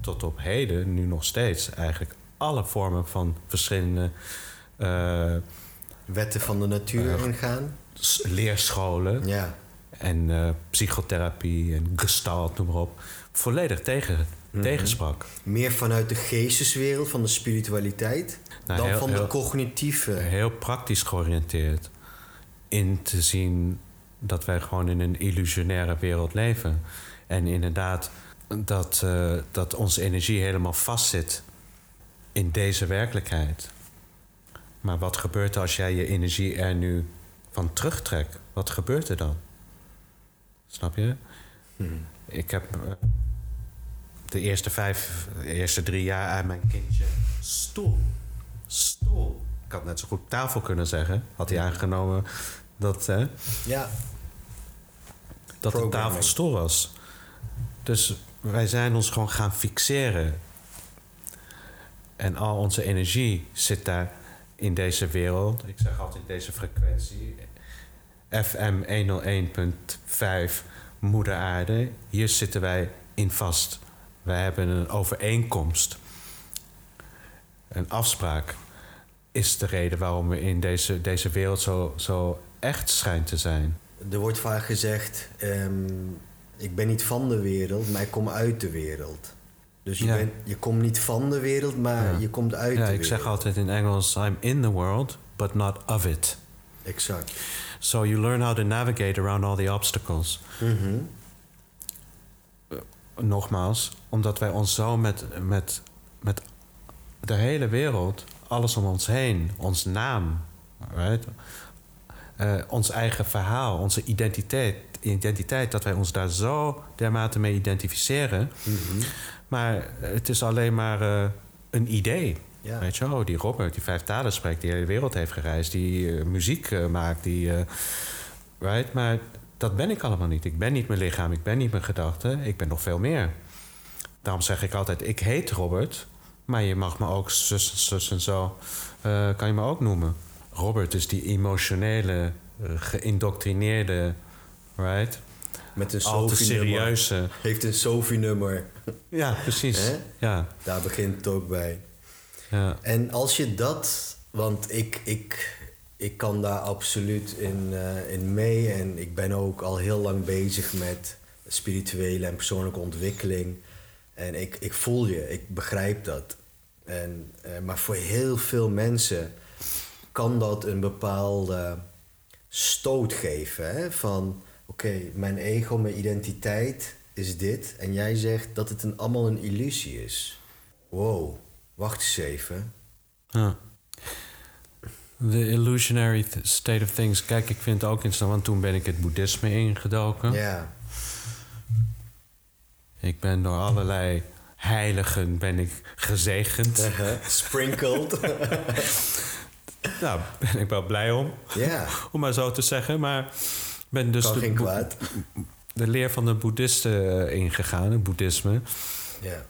tot op heden, nu nog steeds eigenlijk, alle vormen van verschillende wetten van de natuur Ja. ingaan. leerscholen Ja, en eh, psychotherapie en gestalt, noem maar op, volledig tegen, tegensprak. meer vanuit de geesteswereld, van de spiritualiteit, Nou, dan heel- van de heel- cognitieve. heel praktisch georiënteerd. In te zien dat wij gewoon in een illusionaire wereld leven. En inderdaad, dat, eh, dat onze energie helemaal vastzit in deze werkelijkheid. Maar wat gebeurt er als jij je energie er nu van terugtrekt? Wat gebeurt er dan? Snap je? Hmm. Ik heb eh, de eerste vijf, de eerste drie jaar uit mijn kindje stoel. Stoel. Ik had net zo goed tafel kunnen zeggen. Had hij aangenomen dat, hè, Ja, dat de tafel stoel was. Dus wij zijn ons gewoon gaan fixeren. En al onze energie zit daar in deze wereld. Ik zeg altijd deze frequentie. FM 101.5 Moeder Aarde. Hier zitten wij in vast. Wij hebben een overeenkomst. Een afspraak is de reden waarom we in deze, deze wereld zo, zo echt schijnt te zijn. er wordt vaak gezegd: ehm, ik ben niet van de wereld, maar ik kom uit de wereld. Dus je, Ja. bent, je komt niet van de wereld, maar Ja. je komt uit Ja, de ik wereld. zeg altijd in Engels: I'm in the world, but not of it. Exact. So you learn how to navigate around all the obstacles. Mhm. Nogmaals, omdat wij ons zo met, met, met de hele wereld, alles om ons heen, ons naam, right? Eh, ons eigen verhaal, onze identiteit, identiteit, dat wij ons daar zo dermate mee identificeren. Mhm. Maar het is alleen maar eh, een idee. Ja. Weet je, oh, die Robert die vijf talen spreekt, die de hele wereld heeft gereisd, die eh, muziek eh, maakt, die. right? Maar dat ben ik allemaal niet. Ik ben niet mijn lichaam, ik ben niet mijn gedachten, ik ben nog veel meer. Daarom zeg ik altijd: ik heet Robert, maar je mag me ook zus, zus en zo, kan je me ook noemen. Robert is die emotionele, geïndoctrineerde, right? Met een te Sophie-nummer. serieuze. Heeft een Sophie-nummer. Ja, precies. Hè? Ja, Daar begint het ook bij. ja. En als je dat, want ik, ik, ik kan daar absoluut in, eh, in mee. En ik ben ook al heel lang bezig met spirituele en persoonlijke ontwikkeling. En ik, ik voel je, ik begrijp dat. En, eh, maar voor heel veel mensen kan dat een bepaalde stoot geven. Hè? Van oké, mijn ego, mijn identiteit is dit. En jij zegt dat het een, allemaal een illusie is. Wow, Wacht eens even. The illusionary th- state of things. Kijk, ik vind ook interessant, want toen ben ik het boeddhisme ingedoken. Ja. Ik ben door allerlei heiligen ben ik gezegend. Uh-huh. Sprinkled. Nou, ben ik wel blij om, ja. om maar zo te zeggen. Maar ben dus de, kwaad. de leer van de boeddhisten eh, ingegaan, het boeddhisme. Ja.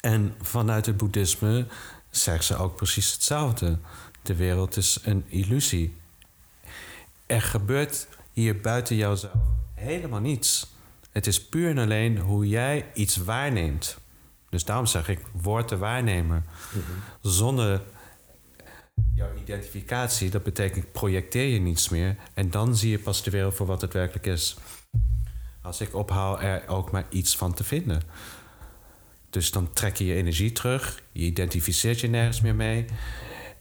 En vanuit het boeddhisme zeggen ze ook precies hetzelfde. De wereld is een illusie. Er gebeurt hier buiten jouzelf helemaal niets. Het is puur en alleen hoe jij iets waarneemt. Dus daarom zeg ik, word de waarnemer. Zonder jouw identificatie, dat betekent projecteer je niets meer. En dan zie je pas de wereld voor wat het werkelijk is. Als ik ophoud er ook maar iets van te vinden. Dus dan trek je je energie terug, je identificeert je nergens meer mee.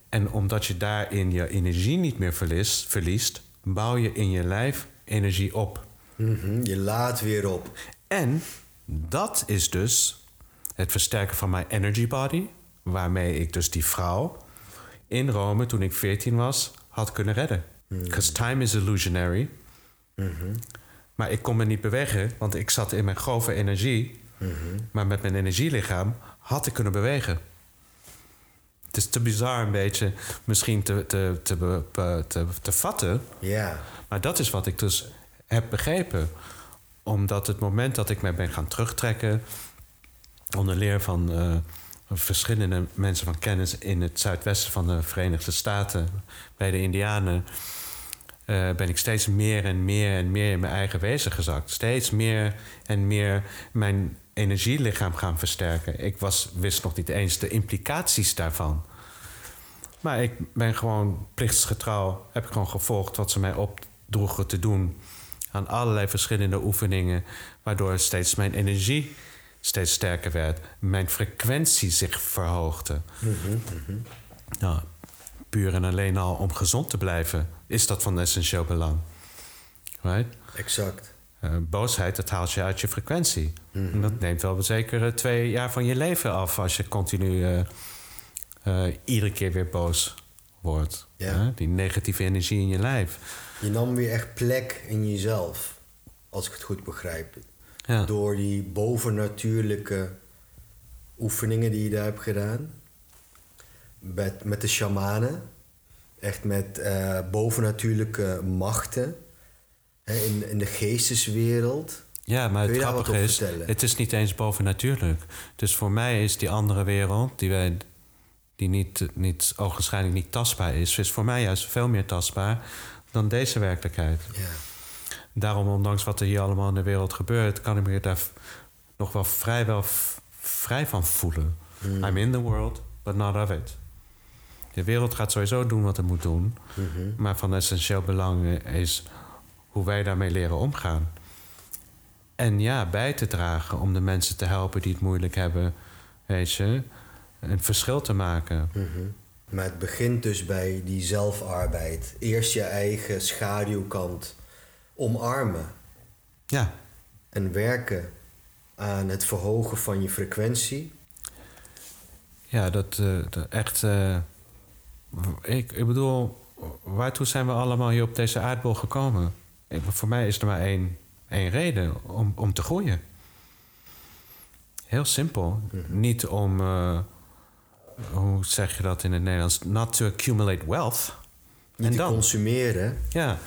En omdat je daarin je energie niet meer verliest, verliest bouw je in je lijf energie op. Mhm, Je laat weer op. En dat is dus het versterken van mijn energy body, waarmee ik dus die vrouw in Rome toen ik 14 was had kunnen redden. Because time is illusionary. Maar ik kon me niet bewegen, want ik zat in mijn grove energie. Maar met mijn energielichaam had ik kunnen bewegen. Het is te bizar een beetje misschien te, te, te, te vatten. Ja. Maar dat is wat ik dus heb begrepen. Omdat het moment dat ik mij ben gaan terugtrekken... onder leer van eh, verschillende mensen van kennis... in het zuidwesten van de Verenigde Staten... bij de Indianen... eh, ben ik steeds meer en meer en meer in mijn eigen wezen gezakt. Steeds meer en meer mijn energielichaam gaan versterken. Ik was, wist nog niet eens de implicaties daarvan. Maar ik ben gewoon plichtsgetrouw, heb ik gewoon gevolgd wat ze mij opdroegen te doen. Aan allerlei verschillende oefeningen, waardoor steeds mijn energie steeds sterker werd. Mijn frequentie zich verhoogde. Nou, puur en alleen al om gezond te blijven, is dat van essentieel belang. Right? Exact. Eh, boosheid, dat haalt je uit je frequentie. En dat neemt wel zeker eh, twee jaar van je leven af als je continu eh, iedere keer weer boos wordt. Ja. Die negatieve energie in je lijf. Je nam weer echt plek in jezelf. Als ik het goed begrijp. Ja. Door die bovennatuurlijke oefeningen die je daar hebt gedaan. Met, met de shamanen. Echt met eh, bovennatuurlijke machten. Hè, in, in de geesteswereld. Ja, maar het grappige is, vertellen? het is niet eens bovennatuurlijk. Dus voor mij is die andere wereld, die, wij, die niet, niet, ogenschijnlijk niet tastbaar is, is voor mij juist veel meer tastbaar dan deze werkelijkheid. Ja. Daarom, ondanks wat er hier allemaal in de wereld gebeurt, kan ik me daar nog wel vrijwel vrij van voelen. I'm in the world, but not of it. De wereld gaat sowieso doen wat het moet doen. Maar van essentieel belang is hoe wij daarmee leren omgaan. En ja, bij te dragen om de mensen te helpen die het moeilijk hebben, weet je, een verschil te maken. Mhm. Maar het begint dus bij die zelfarbeid. Eerst je eigen schaduwkant omarmen. Ja, En werken aan het verhogen van je frequentie. ja dat, eh, dat echt. eh, ik, ik bedoel, waartoe zijn we allemaal hier op deze aardbol gekomen? Ik- voor mij is er maar één, één reden: om, om te groeien. Heel simpel. Niet om, eh, hoe zeg je dat in het Nederlands? Not to accumulate wealth. Niet En te dan? consumeren. Ja,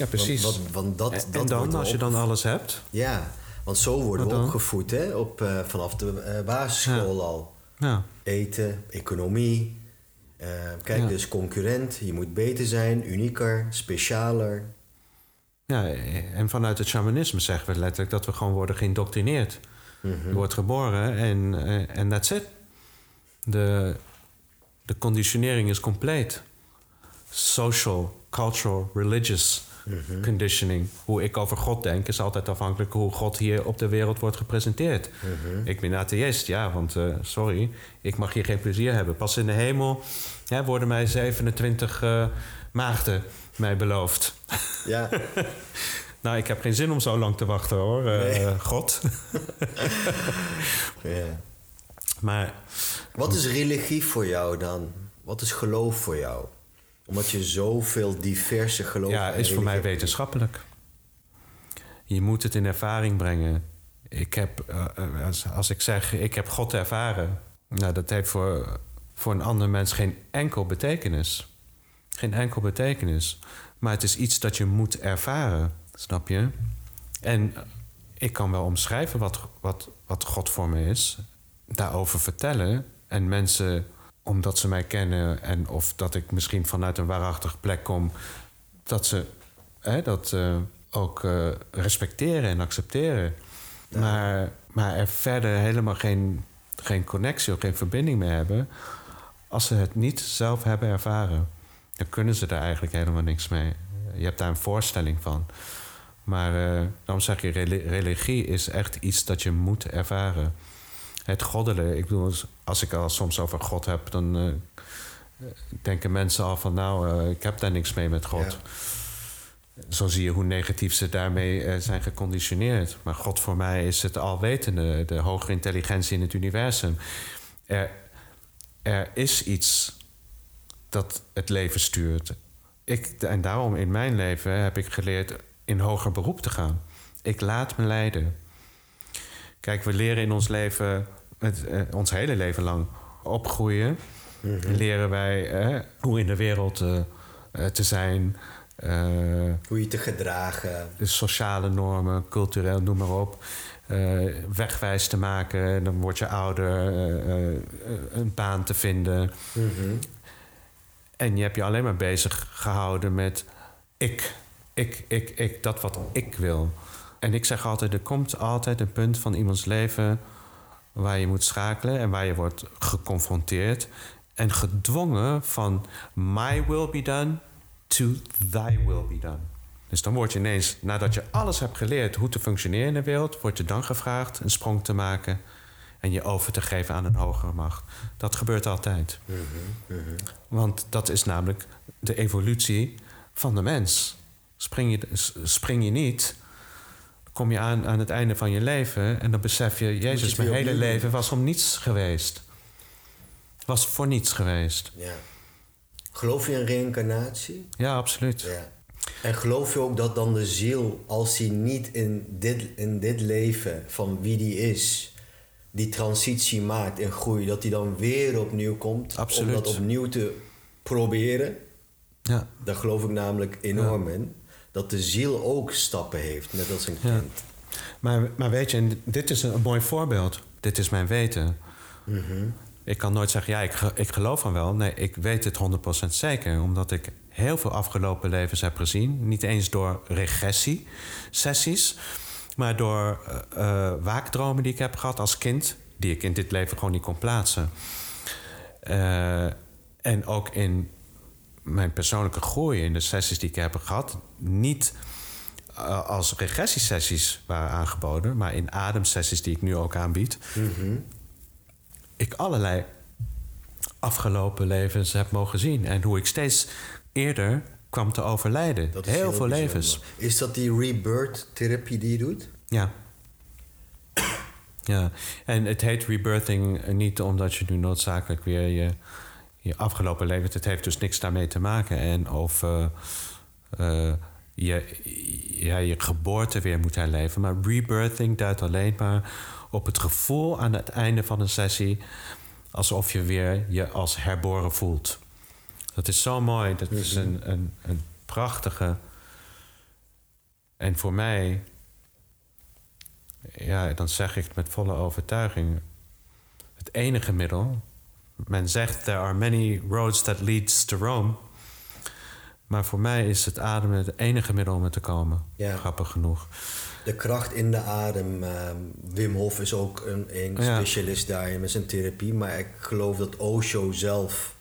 ja precies. Want, want, want dat, en dat en dan, als je dan alles hebt, Ja, want zo worden we opgevoed hè? Op, eh, vanaf de eh, basisschool al. ja, Eten, economie. Eh, kijk, Ja. dus concurrent. Je moet beter zijn, unieker, specialer. ja, en vanuit het shamanisme zeggen we letterlijk dat we gewoon worden geïndoctrineerd. Je wordt geboren en en that's it. De, de conditionering is compleet. Social, cultural, religious conditioning. Hoe ik over God denk is altijd afhankelijk hoe God hier op de wereld wordt gepresenteerd. Ik ben atheïst, ja, want eh, sorry, ik mag hier geen plezier hebben. Pas in de hemel ja, worden mij 27 eh, maagden mij beloofd. Ja, Nou, ik heb geen zin om zo lang te wachten hoor, eh. God. ja. Maar Wat is religie voor jou dan? Wat is geloof voor jou? Omdat je zoveel diverse geloven Ja, is voor mij wetenschappelijk. Je moet het in ervaring brengen. Ik heb, eh, eh, als, als ik zeg, ik heb God ervaren. Nou, dat heeft voor, voor een ander mens geen enkel betekenis. Geen enkel betekenis. Maar het is iets dat je moet ervaren, snap je? En ik kan wel omschrijven wat, wat, wat God voor me is. Daarover vertellen. En mensen, omdat ze mij kennen... en of dat ik misschien vanuit een waarachtige plek kom... dat ze hè, dat eh, ook eh, respecteren en accepteren. Maar, maar er verder helemaal geen, geen connectie of geen verbinding mee hebben... als ze het niet zelf hebben ervaren. Dan kunnen ze daar eigenlijk helemaal niks mee. Je hebt daar een voorstelling van. Maar eh, daarom zeg je, reli- religie is echt iets dat je moet ervaren. Het goddelijke, ik bedoel, als ik al soms over God heb, dan eh, denken mensen al van, nou, eh, ik heb daar niks mee met God. Zo zie je hoe negatief ze daarmee eh, zijn geconditioneerd. Maar God voor mij is het alwetende, de hogere intelligentie in het universum. Er, er is iets dat het leven stuurt. Ik, en daarom in mijn leven heb ik geleerd in hoger beroep te gaan. Ik laat me leiden. Kijk, we leren in ons leven, het, eh, ons hele leven lang opgroeien. Leren wij eh, hoe in de wereld eh, eh, te zijn. Hoe je te gedragen. de sociale normen, cultureel, noem maar op. wegwijs te maken. Dan word je ouder, een baan te vinden. En je hebt je alleen maar bezig gehouden met ik, ik, ik, ik, dat wat ik wil. En ik zeg altijd, er komt altijd een punt van iemands leven waar je moet schakelen en waar je wordt geconfronteerd en gedwongen van my will be done to thy will be done. Dus dan word je ineens, nadat je alles hebt geleerd hoe te functioneren in de wereld, wordt je dan gevraagd een sprong te maken en je over te geven aan een hogere macht. Dat gebeurt altijd. Want dat is namelijk de evolutie van de mens. Spring je, spring je niet, kom je aan aan het einde van je leven en dan besef je, Jezus, mijn hele doen. leven was om niets geweest. Was voor niets geweest. Ja. Geloof je in reïncarnatie? Ja, absoluut. Ja. En geloof je ook dat dan de ziel, als hij niet in dit, in dit leven van wie die is, die transitie maakt en groeit, dat hij dan weer opnieuw komt Absoluut. om dat opnieuw te proberen? Ja. Daar geloof ik namelijk enorm in. Dat de ziel ook stappen heeft, net als een Ja. kind. Maar, maar weet je, en dit is een mooi voorbeeld. Dit is mijn weten. Ik kan nooit zeggen, ja, ik, ik geloof van wel. Nee, ik weet het 100% zeker. Omdat ik heel veel afgelopen levens heb gezien. Niet eens door regressie-sessies. Maar door eh, waakdromen die ik heb gehad als kind. Die ik in dit leven gewoon niet kon plaatsen. Eh, en ook in mijn persoonlijke groei, in de sessies die ik heb gehad. Niet eh, als regressiesessies waren aangeboden, maar in ademsessies die ik nu ook aanbied. Ik allerlei afgelopen levens heb mogen zien. En hoe ik steeds eerder kwam te overlijden. Heel, veel bijzonder. levens. Is dat die rebirth therapie die je doet? Ja. Ja, en het heet rebirthing niet omdat je nu noodzakelijk weer je, je afgelopen leven... Het heeft dus niks daarmee te maken. En of eh, je, ja, je geboorte weer moet herleven. Maar rebirthing duidt alleen maar op het gevoel aan het einde van een sessie... alsof je weer je als herboren voelt. Dat is zo mooi. Dat is een, een, een prachtige... En voor mij ja, dan zeg ik het met volle overtuiging. Het enige middel. Men zegt there are many roads that leads to Rome. Maar voor mij is het ademen het enige middel om er te komen. Ja. Grappig genoeg. De kracht in de adem. ehm, Wim Hof is ook een, een Ja. specialist daarin met zijn therapie. Maar ik geloof dat Osho zelf,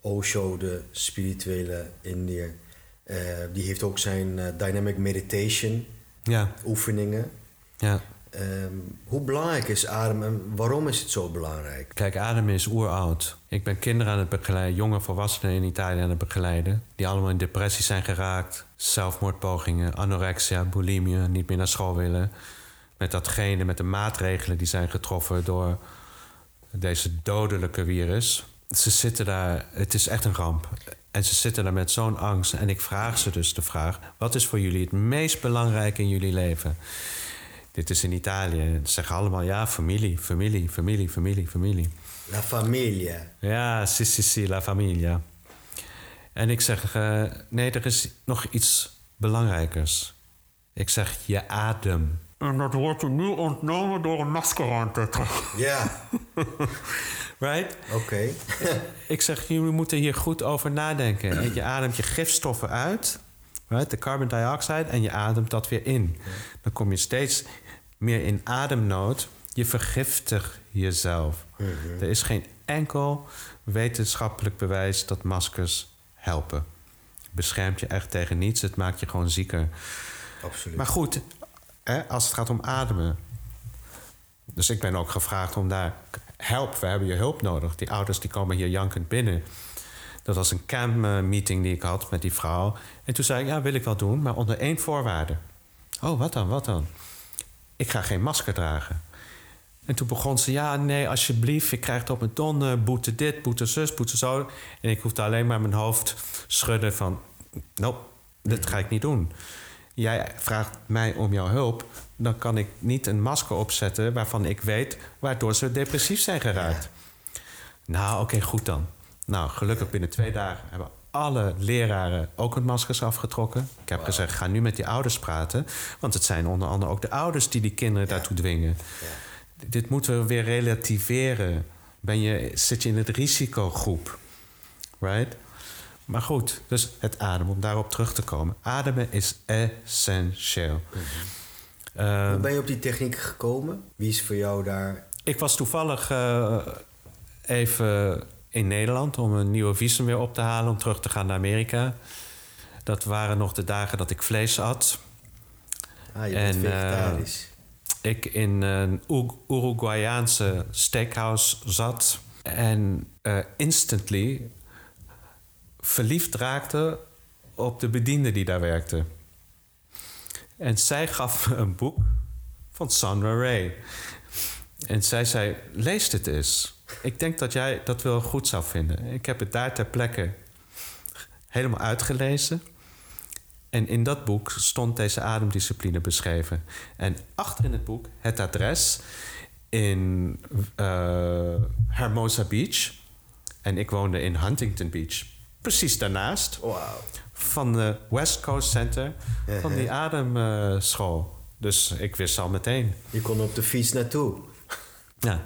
Osho, de spirituele Indiër, eh, die heeft ook zijn eh, dynamic meditation Ja, oefeningen. ja. Ehm, hoe belangrijk is adem en waarom is het zo belangrijk? Kijk, ademen is oeroud. Ik ben kinderen aan het begeleiden, jonge volwassenen in Italië aan het begeleiden. Die allemaal in depressie zijn geraakt. Zelfmoordpogingen, anorexia, bulimie, niet meer naar school willen. Met datgene, met de maatregelen die zijn getroffen door deze dodelijke virus. Ze zitten daar, het is echt een ramp. En ze zitten daar met zo'n angst. En ik vraag ze dus de vraag: wat is voor jullie het meest belangrijke in jullie leven? Dit is in Italië. Ze zeggen allemaal ja, familie, familie, familie, familie, familie. La familia. Ja, si, si, si, la familia. En ik zeg, uh, nee, er is nog iets belangrijkers. Ik zeg, je adem. En dat wordt je nu ontnomen door een masker aan te trekken. Ja. right? Oké. ik zeg, jullie moeten hier goed over nadenken. Je ademt je gifstoffen uit, right? de carbon dioxide, en je ademt dat weer in. Dan kom je steeds meer in ademnood. Je vergiftigt jezelf. Er is geen enkel wetenschappelijk bewijs dat maskers helpen. Beschermt je echt tegen niets, het maakt je gewoon zieker. Absoluut. Maar goed, hè, als het gaat om ademen. Dus ik ben ook gevraagd om daar help, we hebben je hulp nodig. Die ouders die komen hier jankend binnen. Dat was een camp-meeting die ik had met die vrouw. En toen zei ik, ja, wil ik wel doen, maar onder één voorwaarde. Oh, wat dan, wat dan? Ik ga geen masker dragen. En toen begon ze, ja, nee, alsjeblieft, ik krijg op mijn ton, boete dit, boete zus, boete zo. En ik hoefde alleen maar mijn hoofd schudden van, nope, dit ga ik niet doen. Jij vraagt mij om jouw hulp, dan kan ik niet een masker opzetten waarvan ik weet waardoor ze depressief zijn geraakt. Nou, oké, goed dan. Nou, gelukkig binnen twee dagen hebben alle leraren ook hun maskers afgetrokken. Ik heb gezegd, ga nu met die ouders praten. Want het zijn onder andere ook de ouders die die kinderen daartoe dwingen. Dit moeten we weer relativeren. Ben je, zit je in het risicogroep? Right? Maar goed, dus het ademen, om daarop terug te komen. Ademen is essentieel. Hoe ben je op die techniek gekomen? Wie is voor jou daar... Ik was toevallig uh, even in Nederland om een nieuwe visum weer op te halen... om terug te gaan naar Amerika. Dat waren nog de dagen dat ik vlees at. Ah, je bent vegetarisch. Uh, ik in een Uruguayaanse steakhouse zat... en uh, instantly verliefd raakte op de bediende die daar werkte. En zij gaf me een boek van Sandra Ray. En zij zei: Lees dit eens. Ik denk dat jij dat wel goed zou vinden. Ik heb het daar ter plekke helemaal uitgelezen. En in dat boek stond deze ademdiscipline beschreven. En achter in het boek het adres in uh, Hermosa Beach. En ik woonde in Huntington Beach precies daarnaast. Wow. Van de West Coast Center. Van die ademschool. dus ik wist al meteen. Je kon op de fiets naartoe. Ja.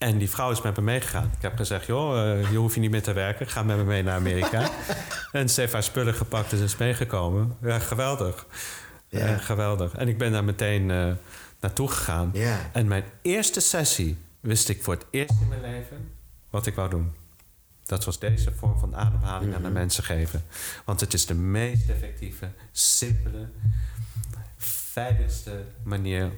En die vrouw is met me meegegaan. Ik heb gezegd, joh, uh, je hoeft hier niet meer te werken. Ga met me mee naar Amerika. en ze heeft haar spullen gepakt en is meegekomen. Ja, geweldig. Ja. Uh, geweldig. En ik ben daar meteen uh, naartoe gegaan. Ja. En mijn eerste sessie wist ik voor het eerst in mijn leven wat ik wou doen. Dat was deze vorm van ademhaling aan de mensen geven. Want het is de meest effectieve, simpele, veiligste manier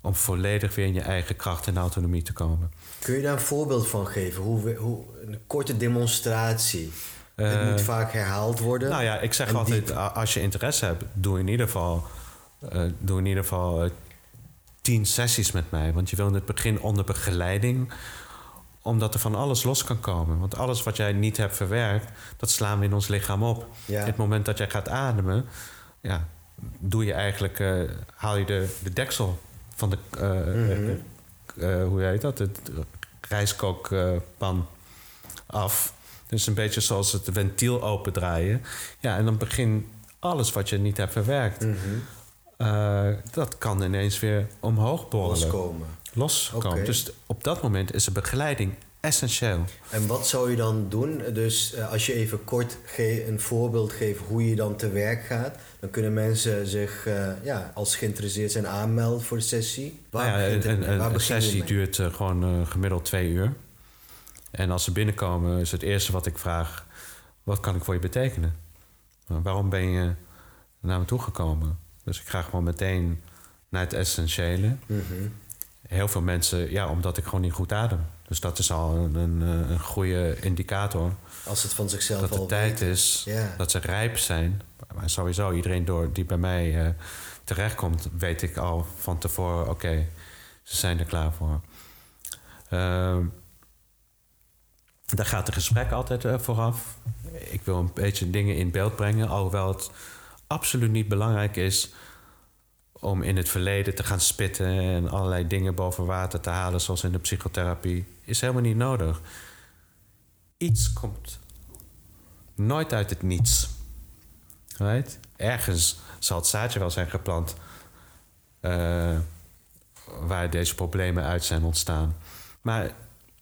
om volledig weer in je eigen kracht en autonomie te komen. Kun je daar een voorbeeld van geven? Hoe, hoe een korte demonstratie. Uh, het moet vaak herhaald worden. Nou ja, ik zeg altijd, diep. als je interesse hebt, doe in ieder geval, uh, doe in ieder geval uh, tien sessies met mij. Want je wil in het begin onder begeleiding omdat er van alles los kan komen. Want alles wat jij niet hebt verwerkt, dat slaan we in ons lichaam op. Ja. Het moment dat jij gaat ademen, ja, doe je eigenlijk, haal je de, de deksel van de, mm -hmm. hoe heet dat, de rijstkookpan af. Dus een beetje zoals het ventiel opendraaien. Ja, en dan begin alles wat je niet hebt verwerkt. Mm -hmm. dat kan ineens weer omhoog borrelen. Loskomen loskomen. Okay. Dus op dat moment is de begeleiding essentieel. En wat zou je dan doen? Dus als je even kort een voorbeeld geeft hoe je dan te werk gaat, dan kunnen mensen zich, uh, ja, als geïnteresseerd zijn, aanmelden voor de sessie. Waar ja, een, een, een sessie duurt uh, gewoon gemiddeld twee uur. En als ze binnenkomen, is het eerste wat ik vraag: wat kan ik voor je betekenen? waarom ben je naar me toegekomen? Dus ik ga gewoon meteen naar het essentiële. Mm -hmm heel veel mensen, ja, omdat ik gewoon niet goed adem. Dus dat is al een, een, een goede indicator. Als het van zichzelf dat al het tijd weet. is, ja. dat ze rijp zijn. Maar sowieso, iedereen door die bij mij uh, terechtkomt, weet ik al van tevoren: oké, okay, ze zijn er klaar voor. Uh, daar gaat het gesprek altijd eh, vooraf. Ik wil een beetje dingen in beeld brengen, alhoewel het absoluut niet belangrijk is om in het verleden te gaan spitten en allerlei dingen boven water te halen, zoals in de psychotherapie, is helemaal niet nodig. Iets komt nooit uit het niets. Right? Ergens zal het zaadje wel zijn geplant eh, waar deze problemen uit zijn ontstaan. Maar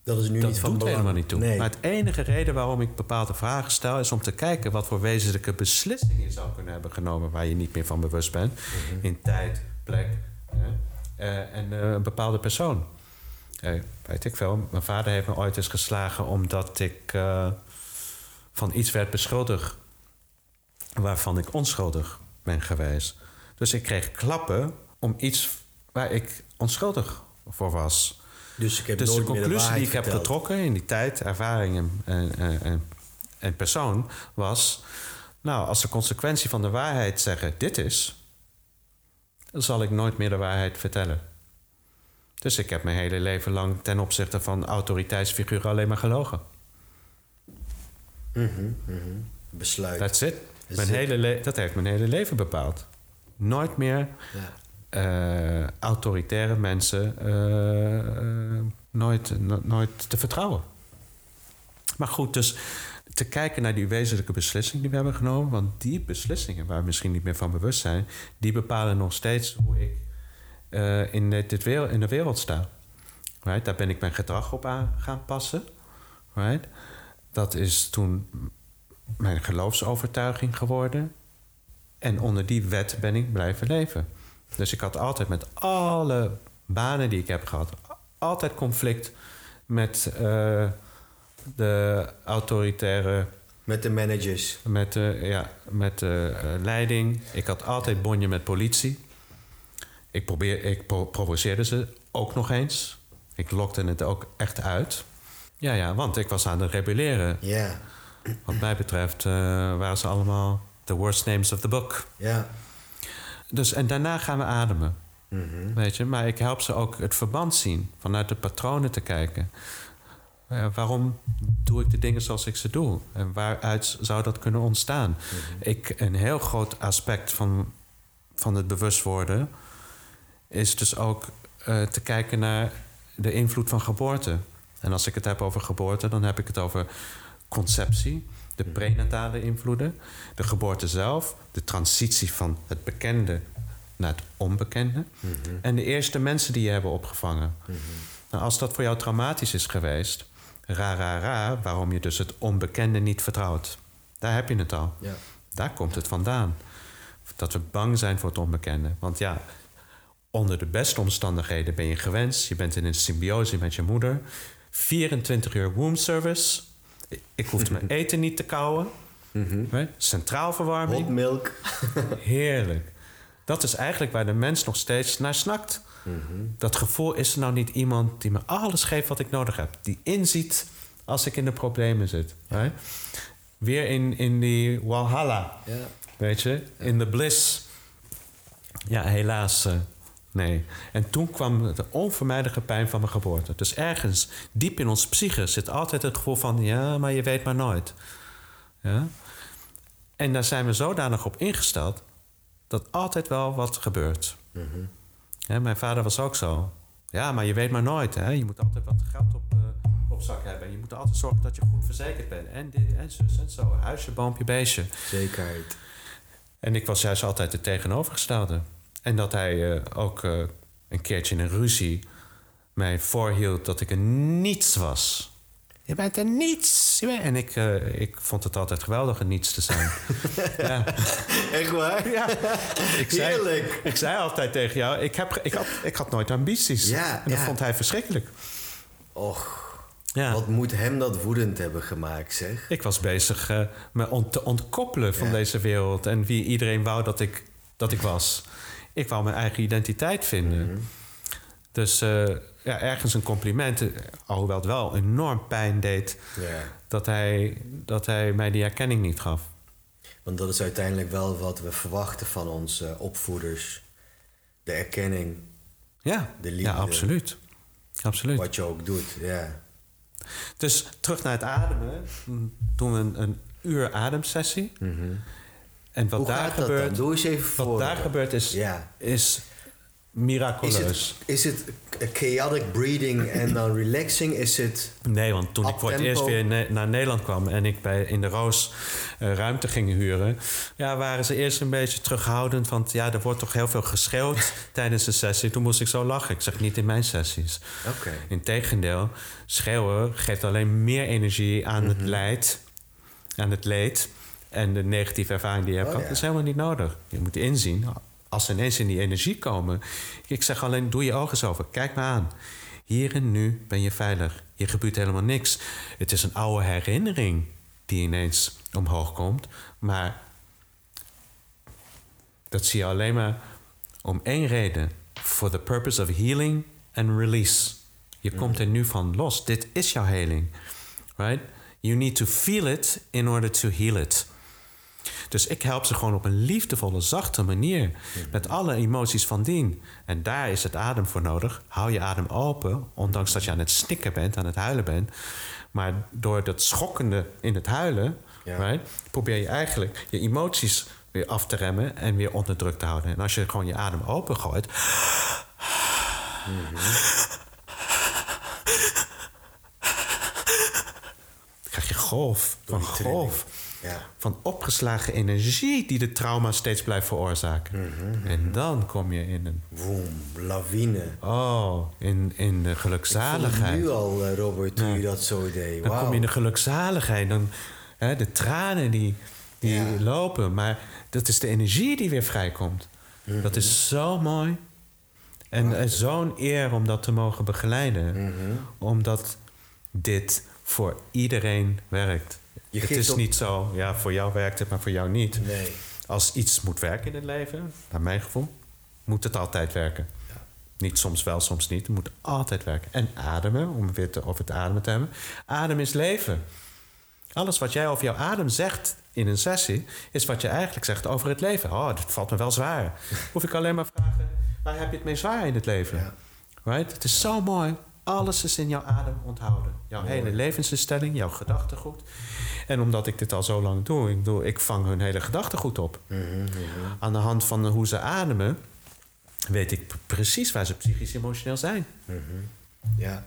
Dat is nu dat niet van doet belang. helemaal niet toe. Nee. Maar het enige reden waarom ik bepaalde vragen stel... is om te kijken wat voor wezenlijke beslissingen je zou kunnen hebben genomen... waar je niet meer van bewust bent. Mhm. In tijd, plek hè, eh, en eh, een bepaalde persoon. Weet ik veel. Mijn vader heeft me ooit eens geslagen... omdat ik eh, van iets werd beschuldigd... waarvan ik onschuldig ben geweest. Dus ik kreeg klappen om iets waar ik onschuldig voor was... Dus ik heb Dus de conclusie die ik heb getrokken in die tijd, ervaring en, en, en- en, en persoon was... Nou, als de consequentie van de waarheid zeggen dit is... dan zal ik nooit meer de waarheid vertellen. Dus ik heb mijn hele leven lang ten opzichte van autoriteitsfiguren alleen maar gelogen. Mhm. Besluit. That's it. Mijn hele le- dat heeft mijn hele leven bepaald. Nooit meer Ja. eh, autoritaire mensen eh, eh, nooit, no- nooit te vertrouwen. Maar goed, dus te kijken naar die wezenlijke beslissing die we hebben genomen. Want die beslissingen, waar we misschien niet meer van bewust zijn, die bepalen nog steeds hoe ik eh, in, dit, wereld, in de wereld sta. Right? Daar ben ik mijn gedrag op aan gaan passen. Right? Dat is toen mijn geloofsovertuiging geworden. En onder die wet ben ik blijven leven. Dus ik had altijd met alle banen die ik heb gehad, altijd conflict met eh, de autoritaire, Met de managers. met de, ja, met de eh, leiding. Ik had altijd bonje met politie. Ik, probeer, ik pro- provoceerde ze ook nog eens. Ik lokte het ook echt uit. Ja, ja, want ik was aan het rebelleren. Ja. Wat mij betreft eh, waren ze allemaal the worst names of the book. Ja. Dus, en daarna gaan we ademen. Mhm. Weet je, maar ik help ze ook het verband zien, vanuit de patronen te kijken. Eh, waarom doe ik de dingen zoals ik ze doe? En waaruit zou dat kunnen ontstaan? ik, een heel groot aspect van, van het bewust worden is dus ook eh, te kijken naar de invloed van geboorte. En als ik het heb over geboorte, dan heb ik het over conceptie, de prenatale invloeden, de geboorte zelf, de transitie van het bekende naar het onbekende en de eerste mensen die je hebben opgevangen. Nou, als dat voor jou traumatisch is geweest, ra, ra, ra, waarom je dus het onbekende niet vertrouwt. Daar heb je het al. Ja. Daar komt het vandaan. Dat we bang zijn voor het onbekende. Want ja, onder de beste omstandigheden ben je gewenst. Je bent in een symbiose met je moeder. 24 uur womb service. Ik hoefde mijn eten niet te kauwen. Right? Centraal verwarming. Hot milk. Heerlijk. Dat is eigenlijk waar de mens nog steeds naar snakt. Dat gevoel is er nou niet iemand die me alles geeft wat ik nodig heb. Die inziet als ik in de problemen zit. Weer in, in die Walhalla. Ja. Weet je, in de bliss. Ja, helaas, eh, nee. En toen kwam de onvermijdelijke pijn van mijn geboorte. Dus ergens, diep in ons psyche, zit altijd het gevoel van... ja, maar je weet maar nooit. Ja? En daar zijn we zodanig op ingesteld... dat altijd wel wat gebeurt. Hè, mijn vader was ook zo. Ja, maar je weet maar nooit. Hè? Je moet altijd wat geld op, eh, op zak hebben. En je moet altijd zorgen dat je goed verzekerd bent. En dit en zus en zo. Huisje, boompje, beestje. Zekerheid. En ik was juist altijd het tegenovergestelde. En dat hij eh, ook eh, een keertje in een ruzie mij voorhield dat ik een niets was. Je bent een niets. Bent- En ik, eh, ik vond het altijd geweldig een niets te zijn. ja. Echt waar? ja. Ik zei, Heerlijk. ik zei altijd tegen jou, ik, heb, ik, had, ik had nooit ambities. Ja, en dat ja. vond hij verschrikkelijk. Och, Ja. wat moet hem dat woedend hebben gemaakt, zeg. Ik was bezig me te ontkoppelen van deze wereld en wie iedereen wou dat ik, dat ik was. Ik wou mijn eigen identiteit vinden. Mhm. Dus eh, ja, ergens een compliment, eh, alhoewel het wel enorm pijn deed dat hij, dat hij mij die erkenning niet gaf. Want dat is uiteindelijk wel wat we verwachten van onze opvoeders. De erkenning, Ja, De liefde. ja absoluut. absoluut. wat je ook doet. Ja. Dus terug naar het ademen. Doen we een, een uur ademsessie. En wat Hoe daar gebeurt, dan? Doe eens even voor. wat daar gebeurt is, Ja. is Is miraculeus. het, is het chaotic breathing en dan relaxing? Is het... Nee, want toen ik voor het eerst weer ne- naar Nederland kwam en ik bij in de Roos eh, ruimte ging huren, ja, waren ze eerst een beetje terughoudend. Want ja, er wordt toch heel veel geschreeuwd tijdens de sessie. Toen moest ik zo lachen. Ik zeg niet in mijn sessies. Oké. Integendeel, schreeuwen geeft alleen meer energie aan het Mhm. leid, aan het leed en de negatieve ervaring die je hebt. Oh, Dat ja. is helemaal niet nodig. Je moet inzien, als ze ineens in die energie komen. Ik zeg alleen, doe je ogen eens over. Kijk me aan. Hier en nu ben je veilig. Hier gebeurt helemaal niks. Het is een oude herinnering die ineens omhoog komt. Maar dat zie je alleen maar om één reden. For the purpose of healing and release. Je komt er nu van los. Dit is jouw heling. Right? You need to feel it in order to heal it. Dus ik help ze gewoon op een liefdevolle, zachte manier. Met alle emoties van dien. En daar is het adem voor nodig. Hou je adem open, ondanks dat je aan het stikken bent, aan het huilen bent. Maar door dat schokkende in het huilen, Ja. right, probeer je eigenlijk je emoties weer af te remmen en weer onder druk te houden. En als je gewoon je adem open gooit. krijg je golf van golf Ja. van opgeslagen energie die de trauma steeds blijft veroorzaken. En dan kom je in een, Boom, lawine. oh, in, in de Ik gelukzaligheid. het nu al, eh, Robert, toen Ja. je dat zo deed. Dan kom je in de gelukzaligheid. Dan, hè, de tranen die, die Ja. lopen. Maar dat is de energie die weer vrijkomt. Mhm. Dat is zo mooi. En eh, zo'n eer om dat te mogen begeleiden. Mhm. Omdat dit voor iedereen werkt. Je het is op- niet zo, ja, voor jou werkt het, maar voor jou niet. Nee. Als iets moet werken in het leven, naar mijn gevoel, moet het altijd werken. Niet soms wel, soms niet. Het moet altijd werken. En ademen, om weer te, over het ademen te hebben. Adem is leven. Alles wat jij over jouw adem zegt in een sessie, is wat je eigenlijk zegt over het leven. Oh, dat valt me wel zwaar. Hoef ik alleen maar vragen, waar heb je het mee zwaar in het leven? Ja. Right? Het is zo mooi. Alles is in jouw adem onthouden. Jouw hele levensinstelling, jouw gedachtegoed. En omdat ik dit al zo lang doe, ik, bedoel, ik vang hun hele gedachtegoed op. Mhm, Aan de hand van hoe ze ademen, weet ik precies waar ze psychisch emotioneel zijn. Ja.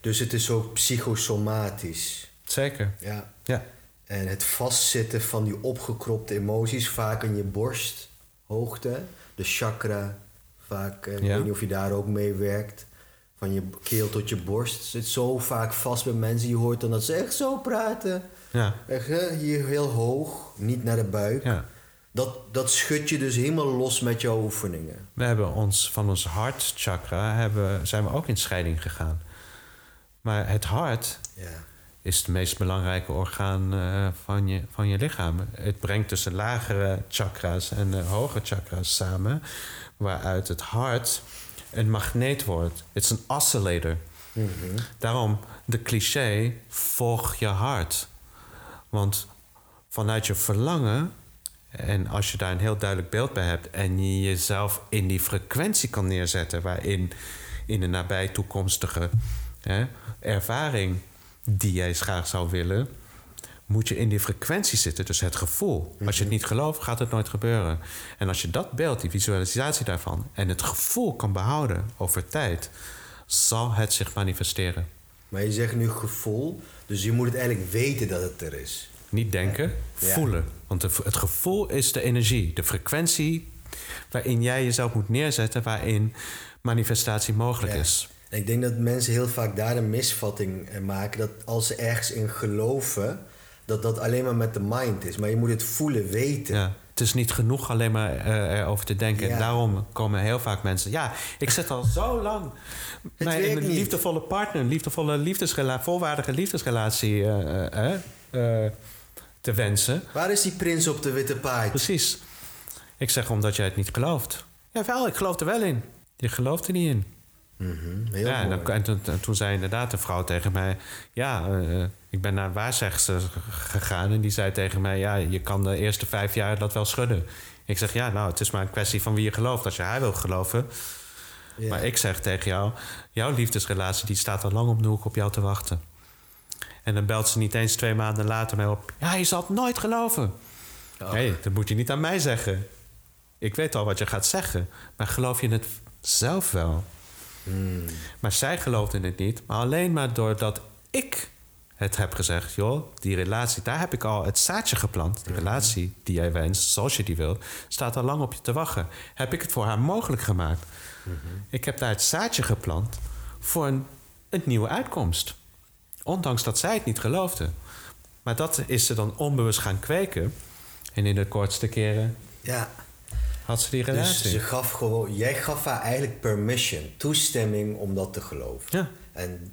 Dus het is ook psychosomatisch. Zeker. Ja. Ja. En het vastzitten van die opgekropte emoties, vaak in je borsthoogte, de chakra, vaak, eh, ik Ja. weet niet of je daar ook mee werkt, van je keel tot je borst, zit zo vaak vast bij mensen. Je hoort dan dat ze echt zo praten. Ja. Echt, hier heel hoog, niet naar de buik. ja. Dat, dat schud je dus helemaal los met jouw oefeningen. We hebben ons van ons hartchakra hebben, zijn we ook in scheiding gegaan. Maar het hart Ja. is het meest belangrijke orgaan eh, van, je, van je lichaam. Het brengt dus de lagere chakra's en de hoge chakra's samen, waaruit het hart een magneet wordt. Het is een oscillator. Daarom de cliché: volg je hart. Want vanuit je verlangen, en als je daar een heel duidelijk beeld bij hebt en je jezelf in die frequentie kan neerzetten, waarin in een nabij toekomstige hè, ervaring die jij graag zou willen, moet je in die frequentie zitten, dus het gevoel. Als je het niet gelooft, gaat het nooit gebeuren. En als je dat beeld, die visualisatie daarvan en het gevoel kan behouden over tijd, zal het zich manifesteren. Maar je zegt nu gevoel, dus je moet het eigenlijk weten dat het er is. Niet denken, Ja. voelen. Want het gevoel is de energie, de frequentie waarin jij jezelf moet neerzetten, waarin manifestatie mogelijk Ja. is. En ik denk dat mensen heel vaak daar een misvatting in maken. Dat als ze ergens in geloven, dat dat alleen maar met de mind is. Maar je moet het voelen, weten. Ja. Het is niet genoeg alleen maar eh, erover te denken. Ja. En daarom komen heel vaak mensen... Ja, ik zit al zo lang in een niet. liefdevolle partner... een liefdevolle liefdesrelatie, volwaardige liefdesrelatie eh, eh, eh, te wensen. Waar is die prins op de witte paard? Precies. Ik zeg omdat jij het niet gelooft. Ja, wel, ik geloof er wel in. Je gelooft er niet in. Mhm, heel ja, en, mooi. dan, en toen, en toen zei inderdaad een vrouw tegen mij... Ja, eh, ik ben naar waarzegster gegaan en die zei tegen mij... Ja, je kan de eerste vijf jaar dat wel schudden. Ik zeg, ja, nou, het is maar een kwestie van wie je gelooft. Als je haar wil geloven. Ja. Maar ik zeg tegen jou... Jouw liefdesrelatie die staat al lang op de hoek op jou te wachten. En dan belt ze niet eens twee maanden later mij op. Ja, je zal het nooit geloven. Nee, dat moet je niet aan mij zeggen. Ik weet al wat je gaat zeggen. Maar geloof je het zelf wel? Maar zij geloofde het niet. Maar alleen maar doordat ik het heb gezegd... joh, die relatie, daar heb ik al het zaadje geplant. Die relatie die jij wenst, zoals je die wilt... staat al lang op je te wachten. Heb ik het voor haar mogelijk gemaakt. Ik heb daar het zaadje geplant voor een, een nieuwe uitkomst. Ondanks dat zij het niet geloofde. Maar dat is ze dan onbewust gaan kweken. En in de kortste keren Ja. Had ze die Dus relatie. ze gaf gewoon, jij gaf haar eigenlijk permission, toestemming om dat te geloven. Ja, En